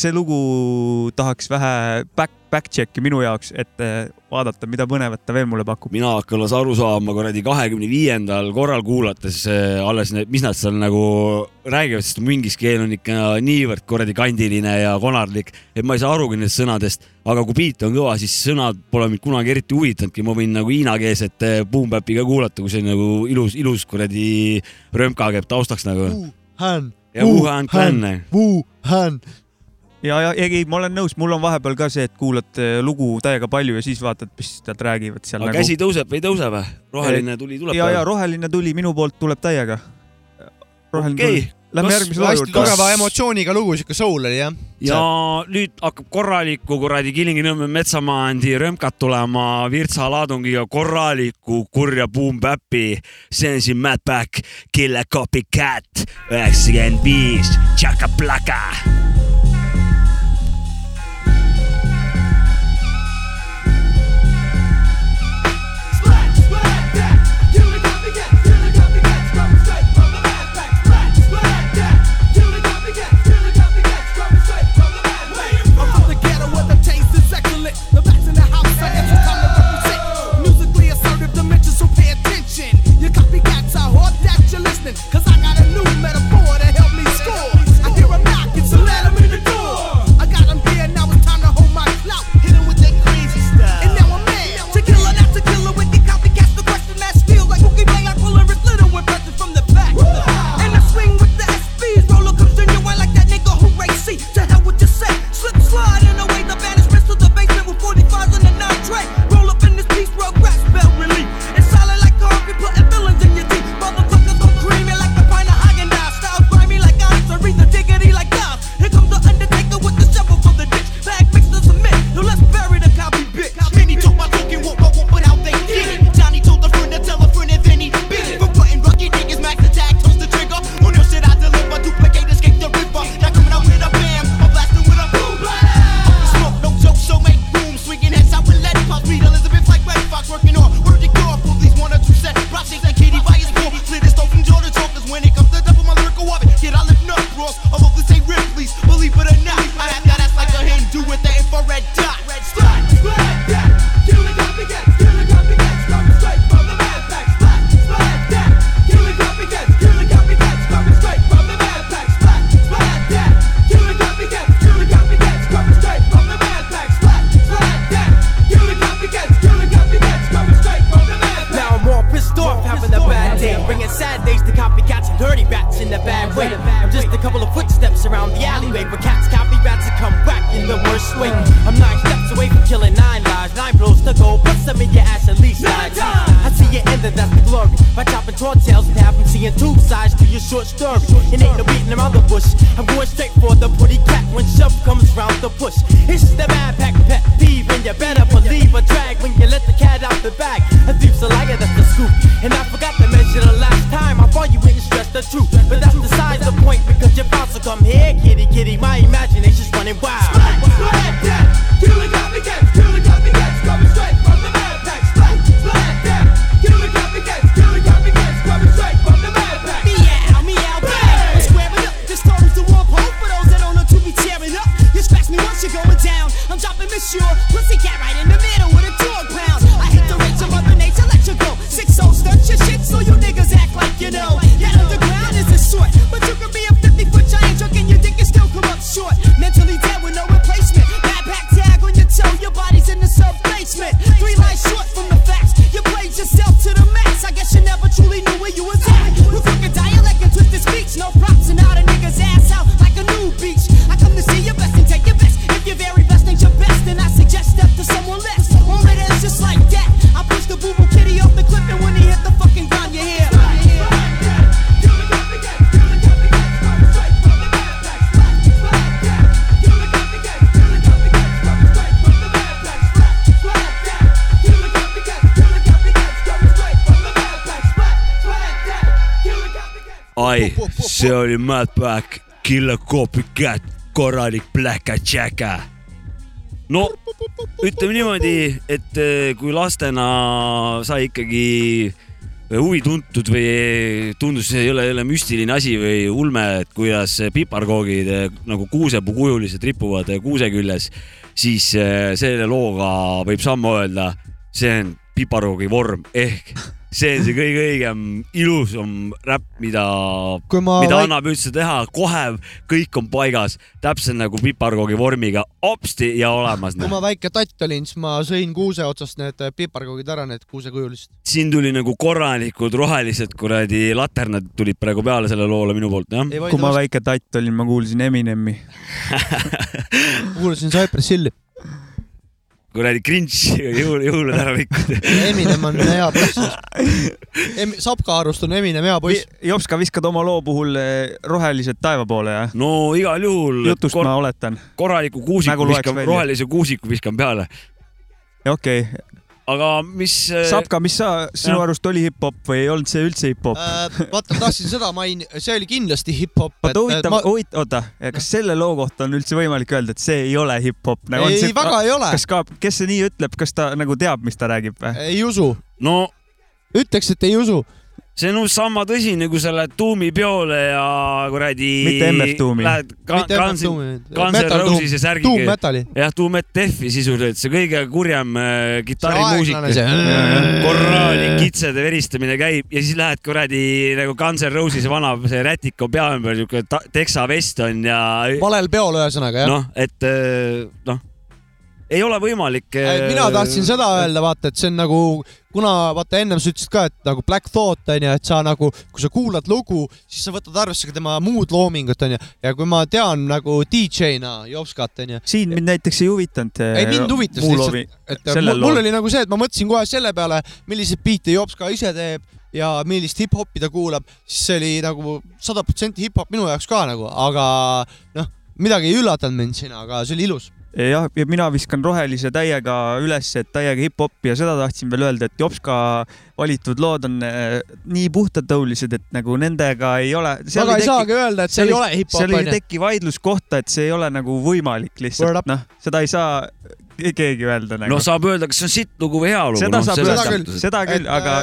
see lugu tahaks vähe back, back check'i minu jaoks, et eh, vaadata, mida põnevat ta veel mulle pakub. mina hakkan alles aru saama kuradi kahekümne viiendal korral kuulates eh, alles, mis nad seal nagu räägivad, sest mu inglise keel on ikka niivõrd kuradi kandiline ja konarlik, et ma ei saa arugi nendest sõnadest, aga kui beat on kõva, siis sõnad pole mind kunagi eriti huvitanudki, ma võin nagu hiinakeelset eh, boom bap'i ka kuulata, kui see on nagu ilus, ilus kuradi römka käib taustaks nagu uh,. Han ja Wuhan Clan. Wuhan. ja, ja ei, ma olen nõus, mul on vahepeal ka see, et kuulad äh, lugu täiega palju ja siis vaatad, mis nad räägivad seal. aga nagu... käsi tõuseb või ei tõuse või? roheline tuli tuleb. ja, ja roheline tuli minu poolt tuleb täiega. okei okay., Lähme järgmise loo juurde. tugeva emotsiooniga lugu, sihuke soul oli jah? ja nüüd hakkab korraliku kuradi Kilingi-Nõmme metsamaandi römkad tulema Virtsa laadungiga korraliku kurja boom bap'i. see on siin Mad Back, Kill a Copycat üheksakümmend viis, Chaka Plaka see oli Madback, Killer Copycat, korralik pläkatšäka. no ütleme niimoodi, et eh, kui lastena sai ikkagi eh, huvi tuntud või eh, tundus, see ei ole jälle müstiline asi või ulme, et kuidas piparkoogid nagu kuusepuukujulised ripuvad kuuse küljes, siis selle looga võib sammu öelda, see on piparkoogi vorm ehk see on see kõige õigem, ilusam räpp, mida, mida vaik- annab üldse teha, kohe kõik on paigas, täpselt nagu piparkoogi vormiga, hopsti ja olemas. kui ma väike tatt olin, siis ma sõin kuuse otsast need piparkoogid ära, need kuusekujulised. siin tuli nagu korralikud rohelised kuradi laternad tulid praegu peale selle loole minu poolt jah. kui ma väike tatt olin, ma kuulsin Eminemi. kuulasin Cypress Hilli. Kuradi cringe jõul, jõulud ära rikkunud. Eminem on hea poiss. Sapka arust on Eminem hea poiss. Jopska, viskad oma loo puhul eh, rohelised taeva poole, jah? no igal juhul. jutust ma oletan. korraliku kuusiku loeks viskan, rohelise kuusiku viskan peale. okei okay.. Aga mis. Sapka, mis sa, sinu Jah. arust oli hip-hop või ei olnud see üldse hip-hop? Äh, vaata, tahtsin seda main-, see oli kindlasti hip-hop. oota, huvitav, huvitav, oota, kas selle loo kohta on üldse võimalik öelda, et see ei ole hip-hop? Ei, väga ei ole. kas ka, kes see nii ütleb, kas ta nagu teab, mis ta räägib või? ei usu. no ütleks, et ei usu. See on umbes sama tõsine, kui sa lähed Tuumi peole ja kuradi. Mitte MF Tuumi. Lähed Guns N' Roses ja särgiga. Doom Metali. jah, Met Deathi sisuliselt, see kõige kurjem äh, kitarrimuusika korralik kitsede veristamine käib ja siis lähed kuradi nagu Guns N' Roses vana see rätiku pea ümber siuke teksa vest on ja. valel peol ühesõnaga jah. noh, et äh, noh, ei ole võimalik. mina tahtsin seda öelda, vaata, et see on nagu, kuna vaata ennem sa ütlesid ka, et nagu Black Thought onju, et sa nagu, kui sa kuulad lugu, siis sa võtad arvesse ka tema muud loomingut onju ja kui ma tean nagu DJ-na Jopskat onju. siin mind näiteks ei huvitanud. ei mind huvitas lihtsalt, et mul, mul oli nagu see, et ma mõtlesin kohe selle peale, milliseid biite Jopska ise teeb ja millist hip-hopi ta kuulab, siis see oli nagu sada protsenti hip-hop minu jaoks ka nagu, aga noh, midagi ei üllatanud mind siin, aga see oli ilus. jah, ja mina viskan rohelise täiega üles, et täiega hip-hopi ja seda tahtsin veel öelda, et Jopska valitud lood on eh, nii puhtatõulised, et nagu nendega ei ole. Väga ei saagi öelda, et see ei ole hip-hop, seal ei teki vaidluskohta, et see ei ole nagu võimalik lihtsalt, noh, seda ei saa keegi öelda nagu. no saab öelda, kas see on sitt lugu või hea lugu. Seda noh, saab selles öelda. Seda küll, aga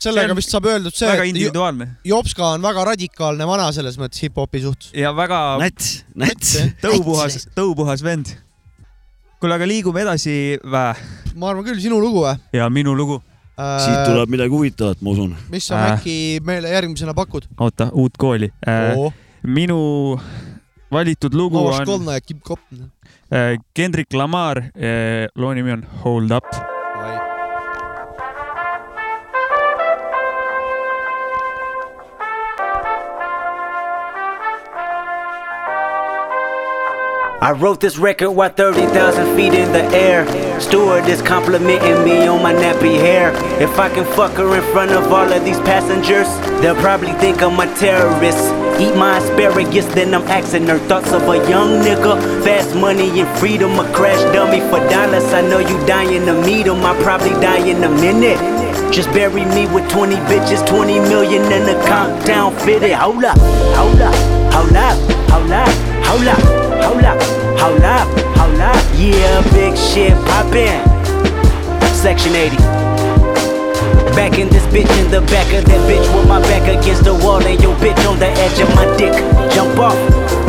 sellega see on vist saab öeldud see, et Jopska on väga radikaalne vana selles mõttes hip-hopi suhtes. ja väga nats, nats. tõupuhas, tõupuhas vend. kuule, aga liigume edasi vä? ma arvan küll, sinu lugu või? ja minu lugu. siit tuleb midagi huvitavat, ma usun. mis sa Äh. äkki meile järgmisena pakud? oota, uut kooli Oo.. minu valitud lugu on Kolna ja Kim Kopp. äh, Kendrick Lamar, loo nimi on Hold Up. I wrote this record while 30,000 feet in the air. Steward is complimenting me on my nappy hair. If I can fuck her in front of all of these passengers, they'll probably think I'm a terrorist. Eat my asparagus, then I'm asking her thoughts of a young nigga. Fast money and freedom, a crash dummy for dollars. I know you dying to meet him, I probably die in a minute. Just bury me with 20 bitches, 20 million in the comp down fitted. Hold up, hold up, hold up, hold up, hold up, hold up, hold up, hold up. Yeah, big shit poppin'. Section 80. Back in this bitch in the back of that bitch with my back against the wall and your bitch on the edge of my dick. Jump off.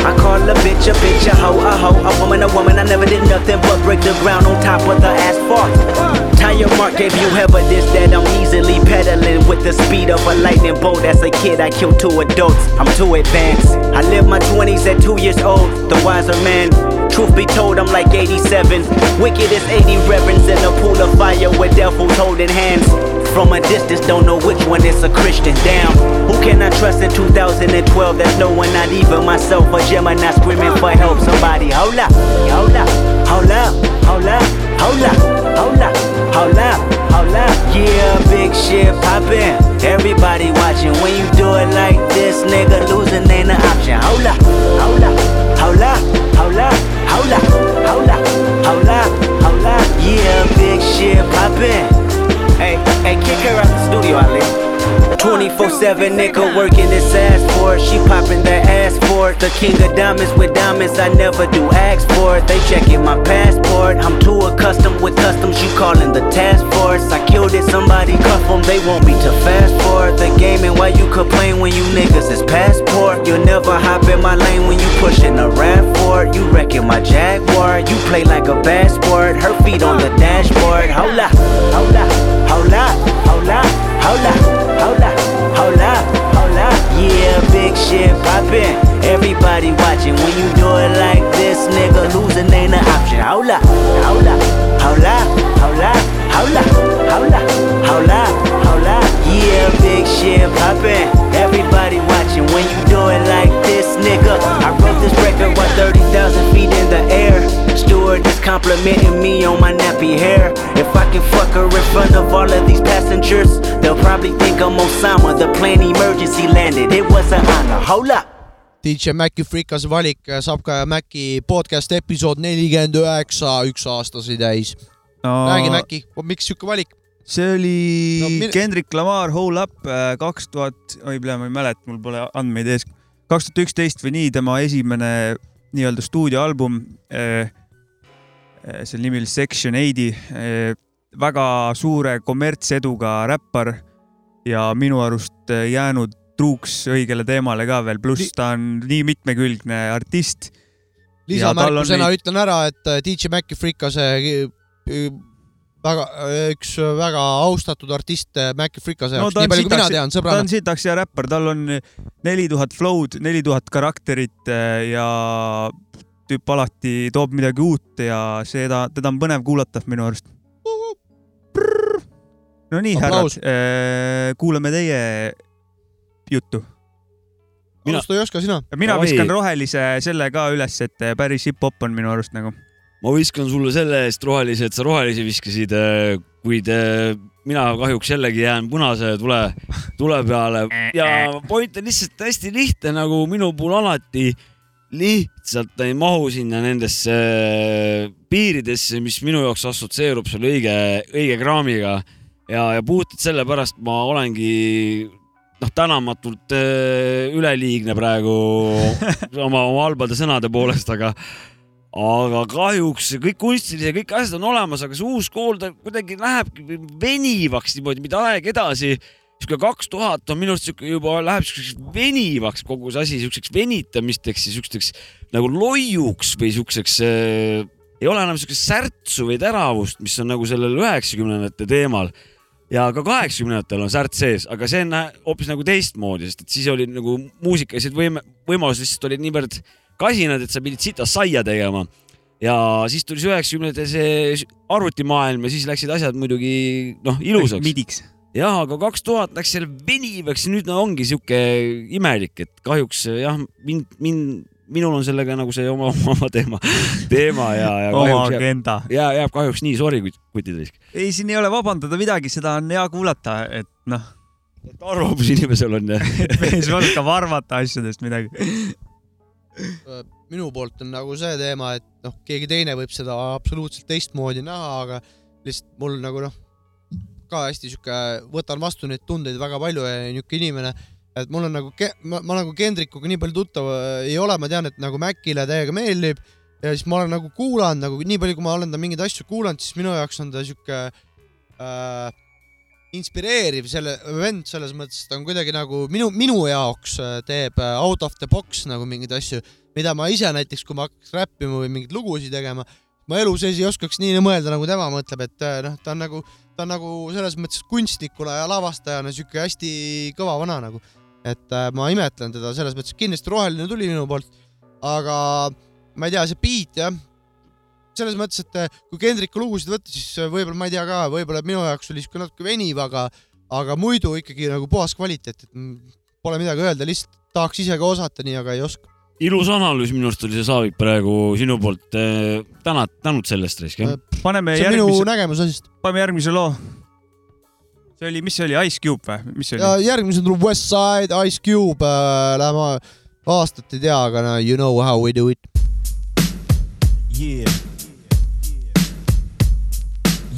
I call a bitch a bitch, a hoe, a hoe, a woman, a woman. I never did nothing but break the ground on top of the asphalt. Tire mark gave you evidence that I'm easily pedaling with the speed of a lightning bolt. As a kid, I killed two adults. I'm too advanced. I lived my 20s at two years old, the wiser man. Truth be told, I'm like 87. Wicked as 80 reverends in a pool of fire with devils holding hands. From a distance, don't know which one is a Christian. Damn, who can I trust in 2012? There's no one, not even myself. A Gemini screaming for help. Somebody, hold up, hold up, hold up, hold up, hold up, hold up, hold up, hold up. Yeah, big shit poppin'. Everybody watching. When you do it like this, nigga, losing ain't an option. Hold up, hold up, hold up, hold up, hold up, hold up, hold up, hold up. Yeah, big shit poppin'. Hey, hey, kick her out the studio, Ali. 24 7 nigga working his ass for it. She popping that ass for The king of diamonds with diamonds, I never do ask for it. They checking my passport. I'm too accustomed with customs, you calling the task force. I killed it, somebody cuff them, they want me to fast forward the game. And why you complain when you niggas is passport? You'll never hop in my lane when you pushing a rap for it. You wrecking my Jaguar, you play like a bad sport. Her feet on the dashboard. Hola, hola, hola, hola, hola, hola, hola, hola. Yeah, big shit poppin'. Everybody watching when you do it like this, nigga. Losing ain't an option. Hola, hola, hola, hola, hola, hola, hola, hola. Yeah, big shit poppin'. Like this, nigga. I wrote this record while 30,000 feet in the air. Steward is complimenting me on my nappy hair. If I can fuck her in front of all of these passengers, they'll probably think I'm Osama. The plane emergency landed. It was an honor. Hold up. DJ Maci Frikas valik saab ka Maci podcast episood nelikümmend üheksa, üks aasta sai täis no,. räägi Maci, miks siuke valik? see oli No mine- Kendrick Lamar Hole Up äh, kaks tuhat, oi ma ei mäleta, mul pole andmeid ees. Kaks tuhat üksteist või nii, tema esimene nii-öelda stuudioalbum. selle nimi oli Section Eighty. väga suure kommertseduga räppar ja minu arust äh, jäänud truuks õigele teemale ka veel, pluss ta on nii mitmekülgne artist. lisamärkusena neid... ütlen ära, et äh, DJ Maci Frikase äh, väga, üks väga austatud artist äh, Maci Frikase jaoks no,, nii palju kui mina tean, ta sõbrana on. sitaks hea räppar, tal on neli tuhat flow'd, neli tuhat karakterit äh, ja tüüp alati toob midagi uut ja seda, teda on põnev kuulata minu arust. no nii, härrad, kuulame teie juttu. alusta ei oska sina? mina viskan rohelise selle ka üles, et päris hip-hop on minu arust nagu. Ma viskan sulle selle eest rohelise, et sa rohelise viskasid, kuid äh, mina kahjuks jällegi jään punase tule, tule peale ja point on lihtsalt hästi lihtne, nagu minu puhul alati. lihtsalt ei mahu sinna nendesse äh, piiridesse, mis minu jaoks assotsieerub selle õige, õige kraamiga ja, ja puhtalt sellepärast ma olengi noh, tänamatult äh, üleliigne praegu oma, oma halbade sõnade poolest, aga aga kahjuks kõik kunstilised, kõik asjad on olemas, aga see uus kool, ta kuidagi lähebki venivaks niimoodi, mida aeg edasi. sihuke kaks tuhat on minu arust sihuke juba läheb siukseks venivaks kogu see asi, siukseks venitamisteks ja siukesteks nagu loiuks või siukseks äh, ei ole enam siukest särtsu või teravust, mis on nagu sellel üheksakümnendate teemal ja ka kaheksakümnendatel on särts sees, aga see on hoopis nagu teistmoodi, sest et siis oli nagu muusikalised võime, võimalused lihtsalt olid niivõrd kasinad, et sa pidid sita saia tegema. ja siis tuli see üheksakümnendate see arvutimaailm ja siis läksid asjad muidugi noh ilusaks. midiks. jah, aga kaks tuhat läks seal venivaks nüüd no ongi sihuke imelik, et kahjuks jah, mind, mind, minul on sellega nagu see oma, oma teema, teema ja, ja oma agenda. ja jääb kahjuks nii, sorry, kutid risk. ei, siin ei ole vabandada midagi, seda on hea kuulata, et noh. arvamus inimesel on jah. mees oskab arvata asjadest midagi. Minu poolt on nagu see teema, et noh, keegi teine võib seda absoluutselt teistmoodi näha, aga lihtsalt mul nagu noh, ka hästi sihuke, võtan vastu neid tundeid väga palju ja niisugune inimene, et mul on nagu, ma, ma nagu Kendrikuga nii palju tuttav äh, ei ole, ma tean, et nagu Mäkile täiega meeldib ja siis ma olen nagu kuulanud nagu nii palju, kui ma olen ta mingeid asju kuulanud, siis minu jaoks on ta sihuke äh, inspireeriv selle vend selles mõttes, et ta on kuidagi nagu minu, minu jaoks äh, teeb äh, out of the box nagu mingeid asju, mida ma ise näiteks, kui ma hakkaks räppima või mingeid lugusid tegema, ma elu sees ei oskaks nii mõelda, nagu tema mõtleb, et äh, noh, ta on nagu, ta on nagu selles mõttes kunstnikuna ja lavastajana sihuke hästi kõva vana nagu. et ma imetlen teda selles mõttes, kindlasti roheline tuli minu poolt, aga ma ei tea, see beat jah, selles mõttes, et äh, kui Kendriku lugusid võtta, siis äh, võib-olla ma ei tea ka, võib-olla minu jaoks oli siuke natuke veniv, aga, aga muidu ikkagi nagu puhas kvaliteet, et mm, pole midagi öelda, lihtsalt tahaks ise ka osata, nii aga ei oska. ilus analüüs minu arust oli see Saavik praegu sinu poolt. tänad, tänud selle eest, Raisk jah. paneme see on minu järgmise, nägemus asjast. paneme järgmise loo. see oli, mis see oli, Ice Cube või, mis see ja oli? järgmisena tuleb Westside, Ice Cube äh,, läheme aastat ei tea, aga no you know how we do it. Yeah.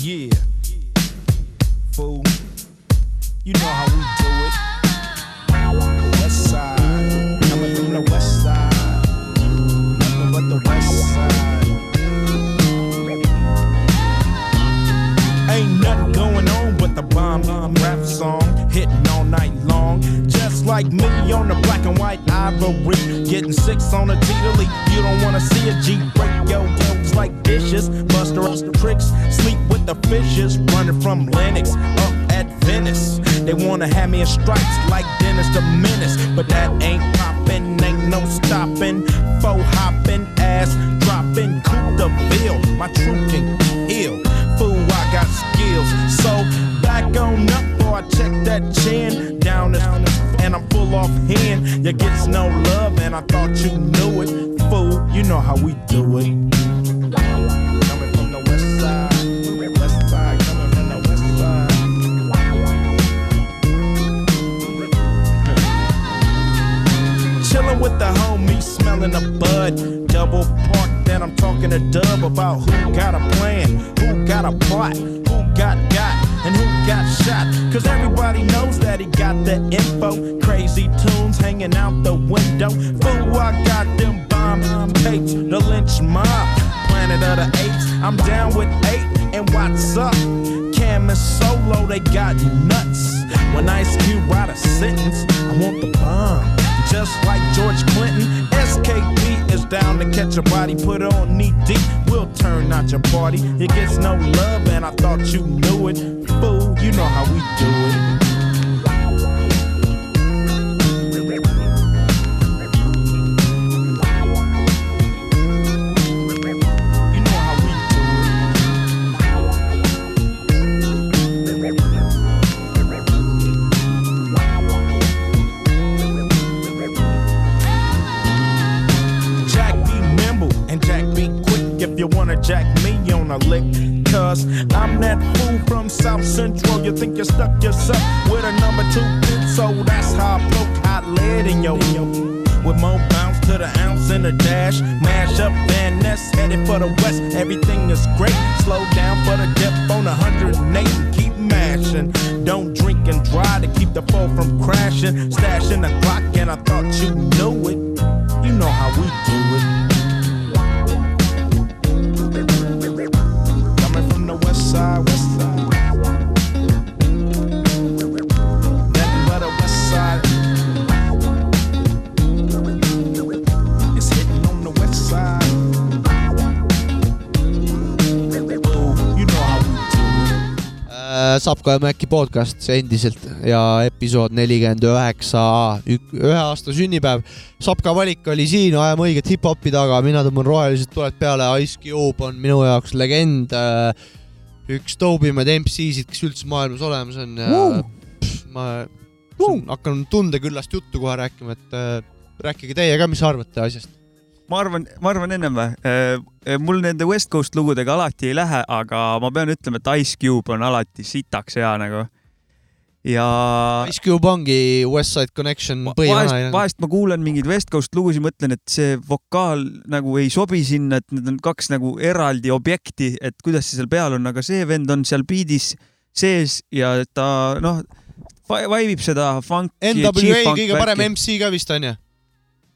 Yeah. Fool. You know how we do it. West side. Coming from the west side. Nothing but the west side. Ain't nothing going on but the bomb rap song. Hitting all night long. Just like me on the black and white ivory. Getting six on a G to You don't wanna see a G break yo, yo like dishes. Buster us the tricks, sleep with the fishes. Running from Lennox up at Venice. They wanna have me in stripes like Dennis the Menace. But that ain't poppin', ain't no stopping. Faux hopping, ass dropping, coup the ville. My truth can kill. Fool, I got skills. So back on up, boy, check that chin. Down this, and I'm full off hand. You gets no love, and I thought you knew it. Fool, you know how we do it. With the homies, smelling a bud. Double park, then I'm talking to Dub about who got a plan, who got a plot, who got got, and who got shot. Cause everybody knows that he got the info. Crazy tunes hanging out the window. Fool, I got them bomb tapes, the lynch mob. Planet of the apes, I'm down with eight, and what's up? Cam and Solo, they got nuts. When Ice Cube write a sentence, I want the bomb. Just like George Clinton, SKP is down to catch a body, put on knee deep. We'll turn out your party. It gets no love, and I thought you knew it. Fool, you know how we do it. Jack me on a lick. Cause I'm that fool from South Central. You think you stuck yourself with a number two pin, so that's how I broke hot lead in your with more bounce to the ounce and the dash. Mash up Van Ness, headed for the west. Everything is great. Slow down for the depth on 108 and keep mashing. Don't drink and drive to keep the fall from crashing. Stashing the clock, and I thought you knew it. You know how we do it. Saab ka Maci podcast endiselt ja episood nelikümmend üheksa, ühe aasta sünnipäev. Sapka valik oli siin, ajame õiget hip-hopi taga, mina tõmban rohelised tuled peale, Ice Cube on minu jaoks legend. üks dope imaid MC-sid, kes üldse maailmas olemas on pff, ma hakkan tundeküllast juttu kohe rääkima, et äh, rääkige teie ka, mis arvate asjast. Ma arvan, ma arvan ennem või? mul nende West Coast lugudega alati ei lähe, aga ma pean ütlema, et Ice Cube on alati sitaks hea nagu. ja Ice Cube ongi West Side Connection vahest, põhivana. vahest ma kuulan mingeid West Coast lugusid, mõtlen, et see vokaal nagu ei sobi sinna, et need on kaks nagu eraldi objekti, et kuidas see seal peal on, aga see vend on seal beat'is sees ja ta noh, vaibib seda funk'i. NWA kõige parem MC ka vist on ju? Äh,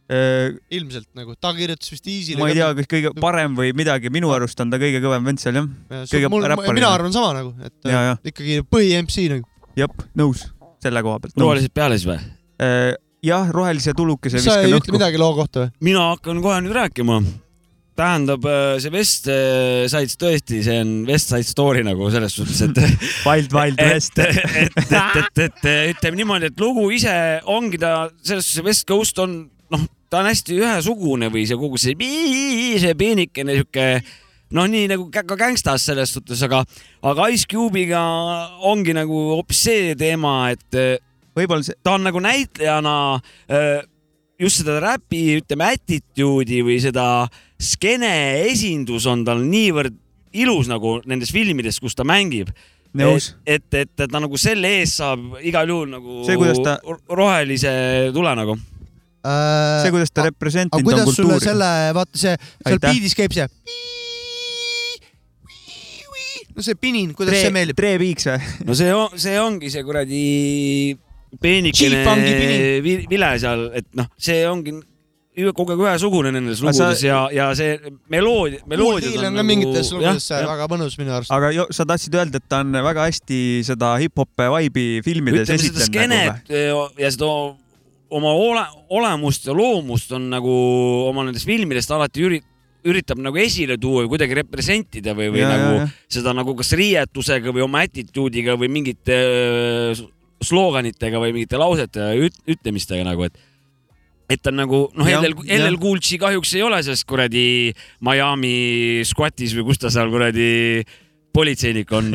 ilmselt nagu, ta kirjutas vist Easy'le. ma ei tea, kas kõige parem või midagi, minu arust on ta kõige kõvem vend seal jah. kõige mul, räpparim. mina arvan sama nagu, et Ja, ja. ikkagi põhi-MC nagu. jah, nõus selle koha pealt. rohelised peale siis või? jah, rohelise tulukese sa ei ütle midagi loo kohta või? mina hakkan kohe nüüd rääkima. tähendab, see West eh, Side tõesti, see on West Side Story nagu selles suhtes, et Wild Wild West. et, et, et, et, et ütleme niimoodi, et lugu ise ongi ta selles suhtes, West Coast on noh, ta on hästi ühesugune või see kogu see, see peenikene sihuke noh, nii nagu ka Gangstas selles suhtes, aga, aga Ice Cube'iga ongi nagu hoopis see teema, et võib-olla see... ta on nagu näitlejana äh, just seda räpi, ütleme attitude'i või seda skeene esindus on tal niivõrd ilus nagu nendes filmides, kus ta mängib. Et, et, et ta nagu selle eest saab igal juhul nagu See, ta- rohelise tule nagu. see, kuidas ta representinud on kuidas sulle kultuuri. selle, vaata see, seal biidis käib see. no see pinin, kuidas see meeldib? treepiiks või? no see on, see ongi see kuradi peenikene vile seal, et noh, see ongi kogu aeg ühesugune nendes Aga sa- lugudes ja, ja see meloodia, meloodiad on on ka mingites nagu- lugudes jah. väga mõnus minu arust. aga jo, sa tahtsid öelda, et ta on väga hästi seda hip-hop vibe'i filmides ütleme seda esitlenud nagu või? skeenet ja seda oma ole, olemust ja loomust on nagu oma nendest filmidest alati üri-, üritab nagu esile tuua või kuidagi representida või, või Ja, nagu ja. ja. seda nagu kas riietusega või oma attitude'iga või mingite äh, sloganitega või mingite lausete üt, ütlemistega nagu, et et ta on nagu noh, LL. LL Cool J kahjuks ei ole selles kuradi Miami squat'is või kus ta seal kuradi politseinik on,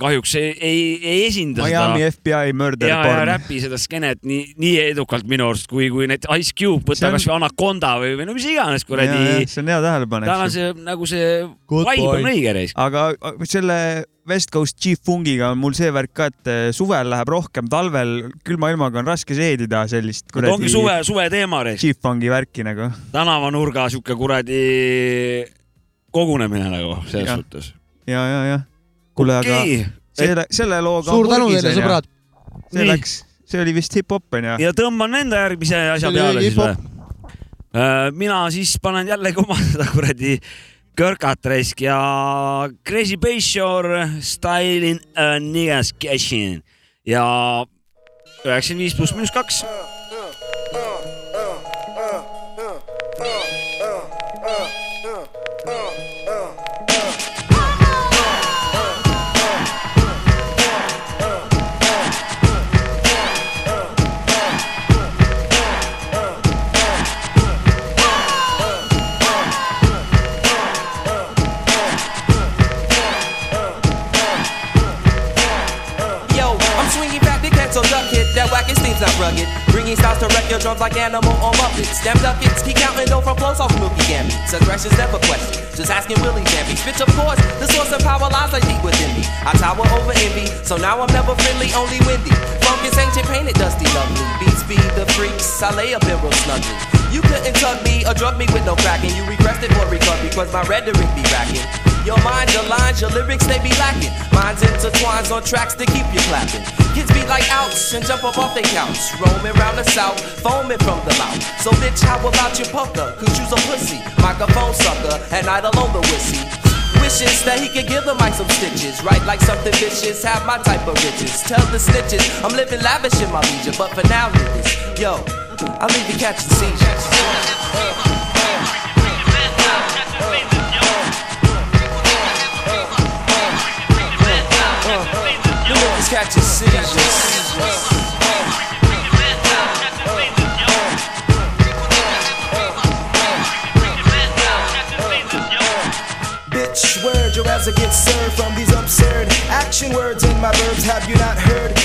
kahjuks ei, ei, ei esinda Miami seda FBI murder ja, ja porn. räpi seda skeenet nii, nii edukalt minu arust, kui, kui need Ice Cube, võta on- kasvõi Anaconda või, või no mis iganes kuradi. see on hea tähelepanek. tal on see nagu see vibe on õige reis. aga selle West Coast G-Fungiga on mul see värk ka, et eh, suvel läheb rohkem, talvel külma ilmaga on raske seedida sellist ta ongi suve, suve teema reis. G-Fungi värki nagu. tänavanurga sihuke kuradi kogunemine nagu selles Jah. suhtes. ja, ja, jah. kuule, aga Okei. selle, selle looga. Suur tänu teile, sõbrad. see Nii. läks, see oli vist hip-hop onju. ja tõmban enda järgmise asja oli peale siis või? mina siis panen jällegi oma seda kuradi kõrkat raisk ja Crazy Bass Shore Styling a niggas cashin ja üheksakümmend viis pluss miinus kaks. That wackest thing's not rugged. Bringing styles to wreck your drums like animal or muppets. up duckets, keep counting dough from flows off milky gambits. Aggression's never questioned. Just asking Willie Jambies. Bitch, of course, the source of power lies like deep within me. I tower over envy, so now I'm never friendly, only windy. Funk is ancient, painted dusty, lovely. Beats be the freaks, I lay up in real snugly. You couldn't tug me or drug me with no cracking. You requested for recovery, cause my rhetoric be racking. Your mind, your lines, your lyrics, they be lacking. Minds intertwines on tracks to keep you clapping. Kids be like outs and jump up off their couch. Roaming round the south, foaming from the mouth. So bitch, how about your pucker? Cause you's a pussy, microphone sucker, and I alone the wussy. Wishes that he could give the mic some stitches. Write like something vicious, have my type of riches. Tell the snitches, I'm living lavish in my leisure. But for now, niggas, yo, I'll leave you catching seizures. Catching seizures. Bitch, word, your ass will get served from these absurd action words in my verbs. Have you not heard?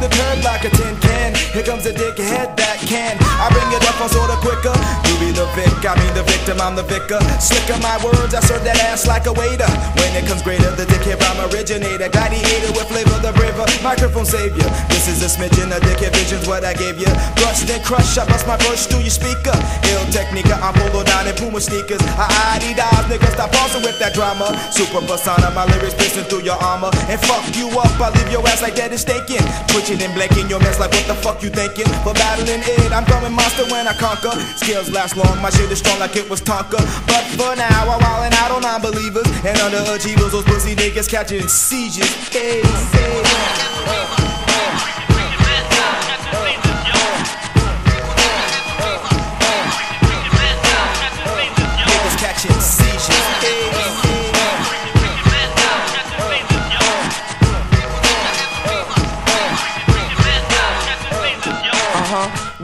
The curb like a tin can. Here comes a dickhead that can. I bring it up on sorta quicker. You be the vic, I mean the victim, I'm the vicar. Slicker my words, I serve that ass like a waiter. When it comes greater, the dickhead rhyme originator. Gladiator with flavor, the braver. Microphone savior. This is a smidgen of dickhead visions, what I gave you. Bust and crush, I bust my verse through your speaker. Ill technica, I'm polo down in Puma sneakers. I Adidas, nigga, stop pausing with that drama. Super persona, my lyrics piercing through your armor. And fuck you up, I leave your ass like dead and stinking. Twitching and blanking your mess like what the fuck you thinking? For battling it, I'm coming monster when I conquer. Skills last long, my shit is strong like it was Tonka. But for now, I'm wildin' out on non-believers. And underachievers, those pussy niggas catching seizures. Hey, hey. Catching seizures. Hey,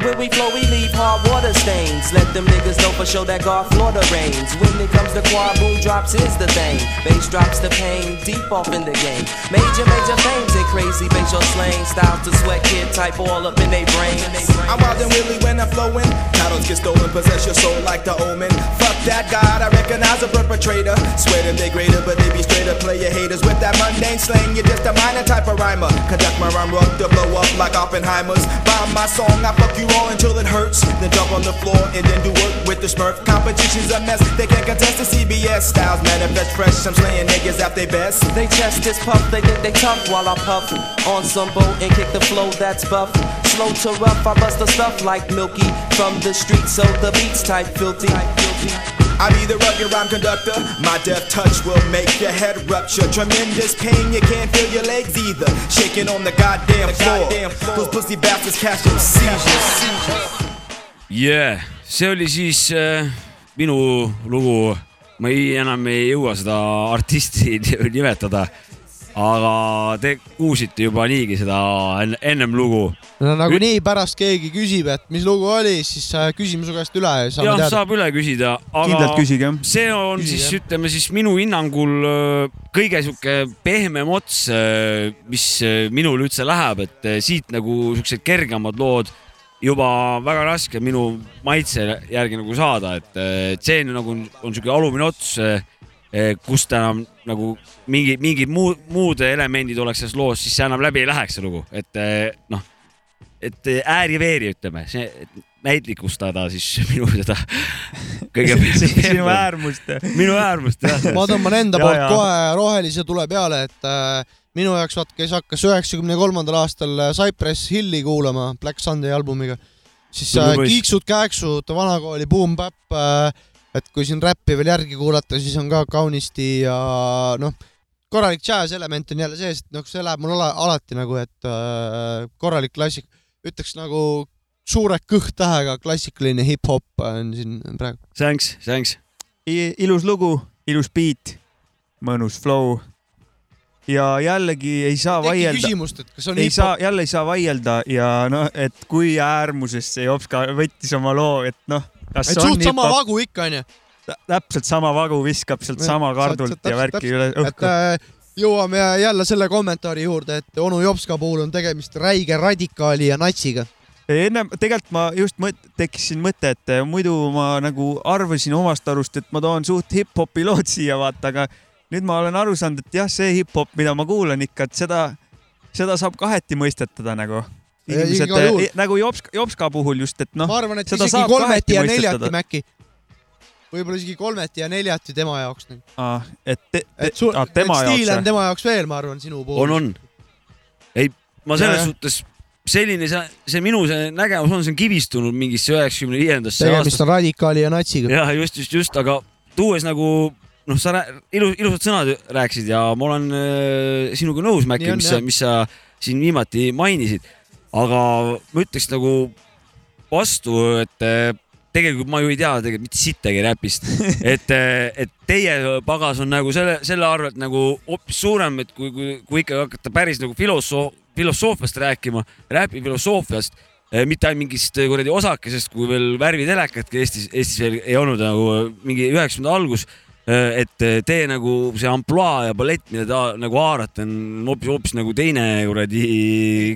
When we flow, we leave hard water stains. Let them niggas know for sure that God Florida reigns. When it comes to quad, boom drops is the thing. Bass drops the pain, deep off in the game. Major, major fames and crazy facial slang. Styles to sweat kid type all up in they brain. I'm wild and willy when I'm flowing. Titles get stolen, possess your soul like the omen. Fuck that god, I recognize a perpetrator. Swear that they greater, but they be straighter player haters. With that mundane slang, you're just a minor type of rhymer. Conduct my rhyme rough to blow up like Oppenheimer's. Bomb my song, I fuck you all until it hurts. Then jump on the floor and then do work with the smurf. Competition's a mess, they can't contest the CBS styles. Manifest fresh, I'm slaying niggas at their best. They chest is puff, they think they tough while I puff on some boat and kick the flow that's buff. Slow to rough, I bust the stuff like Milky from the street, so the beats type filthy. I be the rugged rhyme conductor. My death touch will make your head rupture. Tremendous pain, you can't feel your legs either. Shaking on the goddamn floor. Those pussy bastards catch them seizures. yeah. see oli siis äh, minu lugu. ma ei, enam ei jõua seda artisti nimetada. Aga te kuulsite juba niigi seda en- ennem lugu. no nagunii pärast keegi küsib, et mis lugu oli, siis äh, küsime su käest üle ja saame jah, teada. saab üle küsida, aga see on Küsige, siis ütleme siis minu hinnangul äh, kõige sihuke pehmem ots, mis äh, minul üldse läheb, et äh, siit nagu siuksed kergemad lood juba väga raske minu maitse järgi nagu saada, et äh, et see on nagu on siuke alumine ots, kust enam nagu mingi, mingid muud, muud elemendid oleks selles loos, siis see enam läbi ei läheks, see lugu, et äh, noh, et ääri-veeri ütleme, see näitlikustada siis minu seda kõige sinu äärmust. minu äärmust jah. ma tõmban enda Ja, poolt ja. kohe rohelise tule peale, et äh, minu jaoks vaat, kes hakkas üheksakümne kolmandal aastal Cypress Hilli kuulama Black Sunday albumiga, siis äh, kiiksud-kääksud, vanakooli Boom Bap äh,, et kui siin räppi veel järgi kuulata, siis on ka kaunisti ja noh, korralik džäss-element on jälle sees, et noh, see läheb mul ala, alati nagu, et äh, korralik klassik, ütleks nagu suure kõht-tähega klassikaline hip-hop on siin praegu. Thanks, thanks. ilus lugu, ilus beat, mõnus flow. ja jällegi ei saa Teki vaielda. küsimust, et kas on ei hip-hop- saa, jälle ei saa vaielda ja noh, et kui äärmusest see Jopska võttis oma loo, et noh, et suht sama hip-hop, vagu ikka onju. täpselt sama vagu viskab sealt sama kardult ja värki üle õhku. äh, jõuame jälle selle kommentaari juurde, et onu Jopska puhul on tegemist räige radikaali ja natsiga. ennem tegelikult ma just mõt-, tekkis siin mõte, et eh, muidu ma nagu arvasin omast arust, et ma toon suht hip-hopi lood siia vaata, aga nüüd ma olen aru saanud, et jah, see hip-hop, mida ma kuulan ikka, et seda, seda saab kaheti mõistetada nagu. Inimesed igal juhul. eh, nagu Jopska, Jopska puhul just, et noh. ma arvan, et isegi kolmeti ja neljati. Mäkki. võib-olla isegi kolmeti ja neljati tema jaoks. Ah, et te, te, et ah, et tema stiil jaoks on. tema jaoks veel, ma arvan, sinu puhul. on, on. ei, ma selles jah. suhtes selline see, see minu see nägemus on, see on kivistunud mingisse üheksakümne viiendasse tegemist on radikaali ja natsiga. ja just, just, just, aga tuues nagu noh, sa ilus, ilusad sõnad rääkisid ja ma olen äh, sinuga nõus, Mäkki mis sa, mis sa siin viimati mainisid. Aga ma ütleks nagu vastu, et äh, tegelikult ma ju ei tea tegelikult mitte sittagi räpist, et, et teie pagas on nagu selle, selle arvelt nagu hoopis suurem, et kui, kui, kui ikka hakata päris nagu filosoof, filosoofiast rääkima, räpi filosoofiast, mitte ainult mingist kuradi osakesest, kui veel värvitelekatki Eestis, Eestis veel ei olnud nagu mingi üheksakümnenda algus. Et teie nagu see ampluaa ja ballett, mida te nagu haarate, on hoopis, hoopis nagu teine kuradi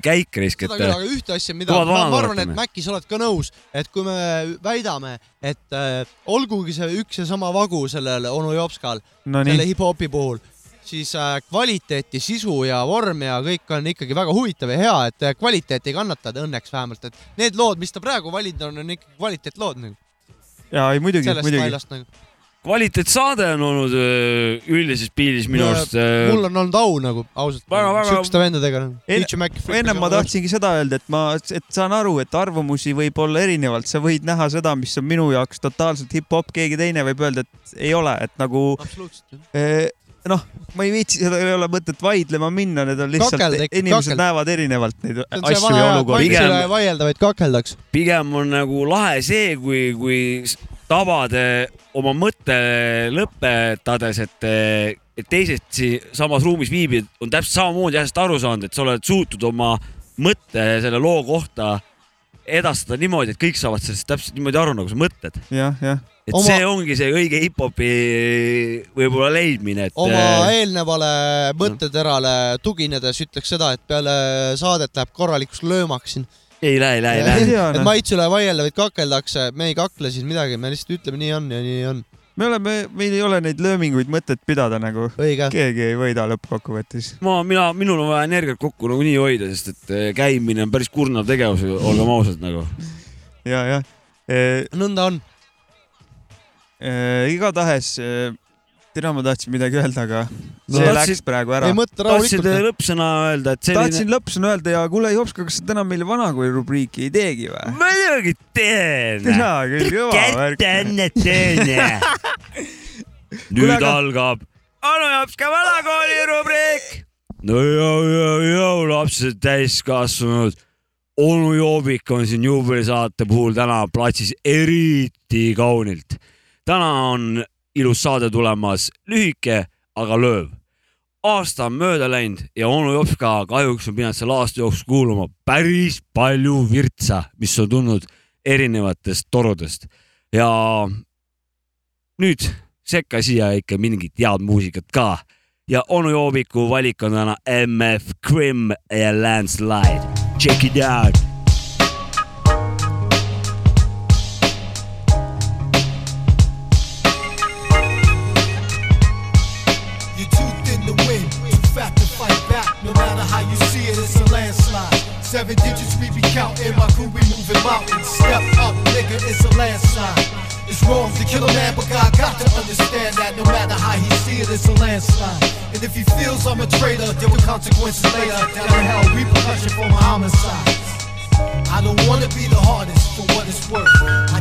käik risk, seda küll, et aga ühte asja, mida ma, ma arvan, et. Mäkki, sa oled ka nõus, et kui me väidame, et äh, olgugi see üks ja sama vagu sellel onu Jopskal No nii. selle hip-hopi puhul, siis äh, kvaliteeti, sisu ja vorm ja kõik on ikkagi väga huvitav ja hea, et äh, kvaliteet ei kannata õnneks vähemalt, et need lood, mis ta praegu valinud on, on ikkagi kvaliteetlood nagu ja ei muidugi, muidugi. nagu. Kvaliteetsaade on olnud öö, üldises pildis minu arust. mul on olnud au nagu ausalt Väga- väga- siukeste vendadega. En- ennem ma tahtsingi seda öelda, et ma, et saan aru, et arvamusi võib olla erinevalt, sa võid näha seda, mis on minu jaoks totaalselt hip-hop, keegi teine võib öelda, et ei ole, et nagu absoluutselt eh, noh, ma ei viitsi, seda ei ole mõtet vaidlema minna, need on lihtsalt inimesed kakelda. näevad erinevalt neid asju ja olukordi. Mike ei vaielda, vaid kakeldaks. pigem on nagu lahe see, kui, kui tabade oma mõtte lõpetades, et, et teised samas ruumis viibijad on täpselt samamoodi asjast aru saanud, et sa oled suutnud oma mõtte selle loo kohta edastada niimoodi, et kõik saavad sellest täpselt niimoodi aru, nagu sa mõtled. jah, jah. et Oma- see ongi see õige hip-hopi võib-olla leidmine, et. äh, oma eelnevale mõtteterale tuginedes ütleks seda, et peale saadet läheb korralikuks löömaks siin. Ei lähe, ei lähe, ei Ei lähe. noh. maitse üle ei vaielda, vaid kakeldakse, me ei kakle siin midagi, me lihtsalt ütleme, nii on ja nii on. me oleme, meil ei ole neid lööminguid mõtet pidada nagu. keegi ei võida lõppkokkuvõttes. ma, mina, minul on vaja energiat kokku nagunii hoida, sest et eh, käimine on päris kurnav tegevus, olgem ausad nagu. ja, jah. nõnda on. igatahes eh, tina ma tahtsin midagi öelda, aga No see tahtsid- läks praegu ära. tahtsid lõppsõna öelda, et selline tahtsin lõppsõna öelda ja kuule, Jopska, kas sa täna meil vanakooli rubriiki ei teegi või? muidugi teen. tina küll, kõva värk. nüüd aga- algab Anu Jopska vanakooli rubriik. no jõu, jõu, jõu, lapsed täiskasvanud. onu Joobik on siin juubelisaate puhul täna platsis eriti kaunilt. täna on ilus saade tulemas, lühike, aga lööv. aasta on mööda läinud ja onu Jopska kahjuks on pidanud selle aasta jooksul kuulama päris palju virtsa, mis on tulnud erinevatest torudest ja nüüd sekka siia ikka mingit head muusikat ka ja onu Joobiku valik on täna MF Krim ja Landslide. Check it out. Be counting, my crew we moving mountains. Step up, nigga, it's a landslide. It's wrong to kill a man, but God got to understand that no matter how he see it, it's a landslide. And if he feels I'm a traitor, deal with consequences later. Down in hell, repercussion for my homicide. I don't wanna be the hardest for what it's worth. I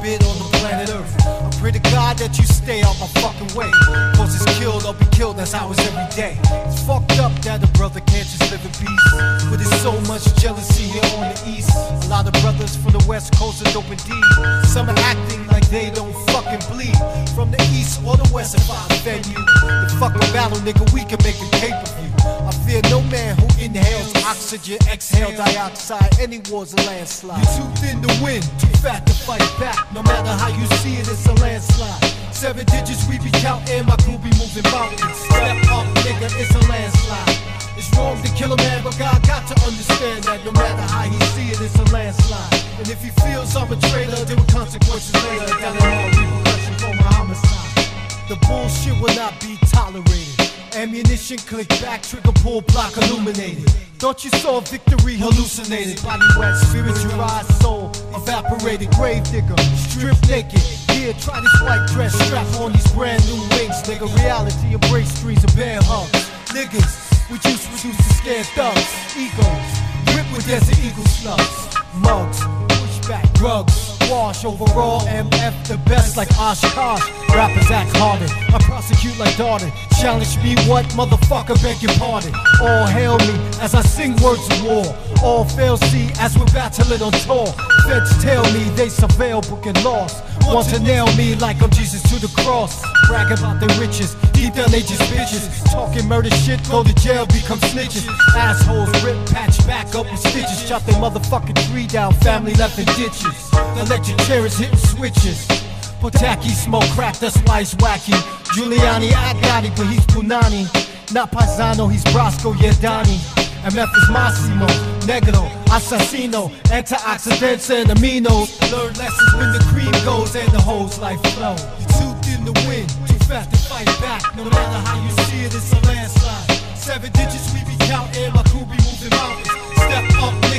on the planet Earth. I pray to God that you stay out my fucking way. Cause it's killed, I'll be killed, that's how it's every day. It's fucked up that a brother can't just live in peace. But there's so much jealousy here on the east. A lot of brothers from the west coast are dope indeed. Some are acting like they don't fucking bleed. From the east or the west, if I offend you, the fucking battle, nigga, we can make a pay per view. Fear no man who inhales oxygen, exhale dioxide. Any war's a landslide. You're too thin to win, too fat to fight back. No matter how you see it, it's a landslide. Seven digits we be counting, my crew be moving mountains. Step up, nigga, it's a landslide. It's wrong to kill a man, but God got to understand that no matter how he see it, it's a landslide. And if he feels I'm a traitor, there were consequences later. Down in hell, repercussion for my homicide. The bullshit will not be tolerated. Ammunition click back, trigger pull, block illuminated. Thought you saw victory hallucinated. Body wet, spiritualized soul evaporated. Grave digger, strip naked. Here, try this white dress, strap on these brand new wings. Nigga, reality embrace streets of bear hugs. Niggas, we juice reduced to scared thugs. Egos, grip with desert eagle slugs. Mugs, pushback, drugs. Wash overall, MF the best like Oshkosh. Rappers act harder. I prosecute like Darden. Challenge me, what motherfucker beg your pardon? All hail me as I sing words of war. All fail see as we're battling on tour. Feds tell me they surveil, booking lost. Want to nail me like I'm Jesus to the cross. Brag about their riches, deep down they just bitches. Talking murder shit, go to jail, become snitches. Assholes rip, patch back up with stitches. Chop their motherfucking tree down, family left in ditches. Electric chairs hitting switches. Potaki smoke crack, that's why it's wacky. Giuliani, I got it, but he's Punani. Not Paisano, he's Brasco, yeah, Donnie. MF is Massimo, Negro, Assassino, antioxidants and aminos. Learn lessons when the cream goes and the hoes life flow. you too thin to win, too fast to fight back. No matter how you see it, it's a landslide. Seven digits we be counting, my crew be moving mountains. Step up.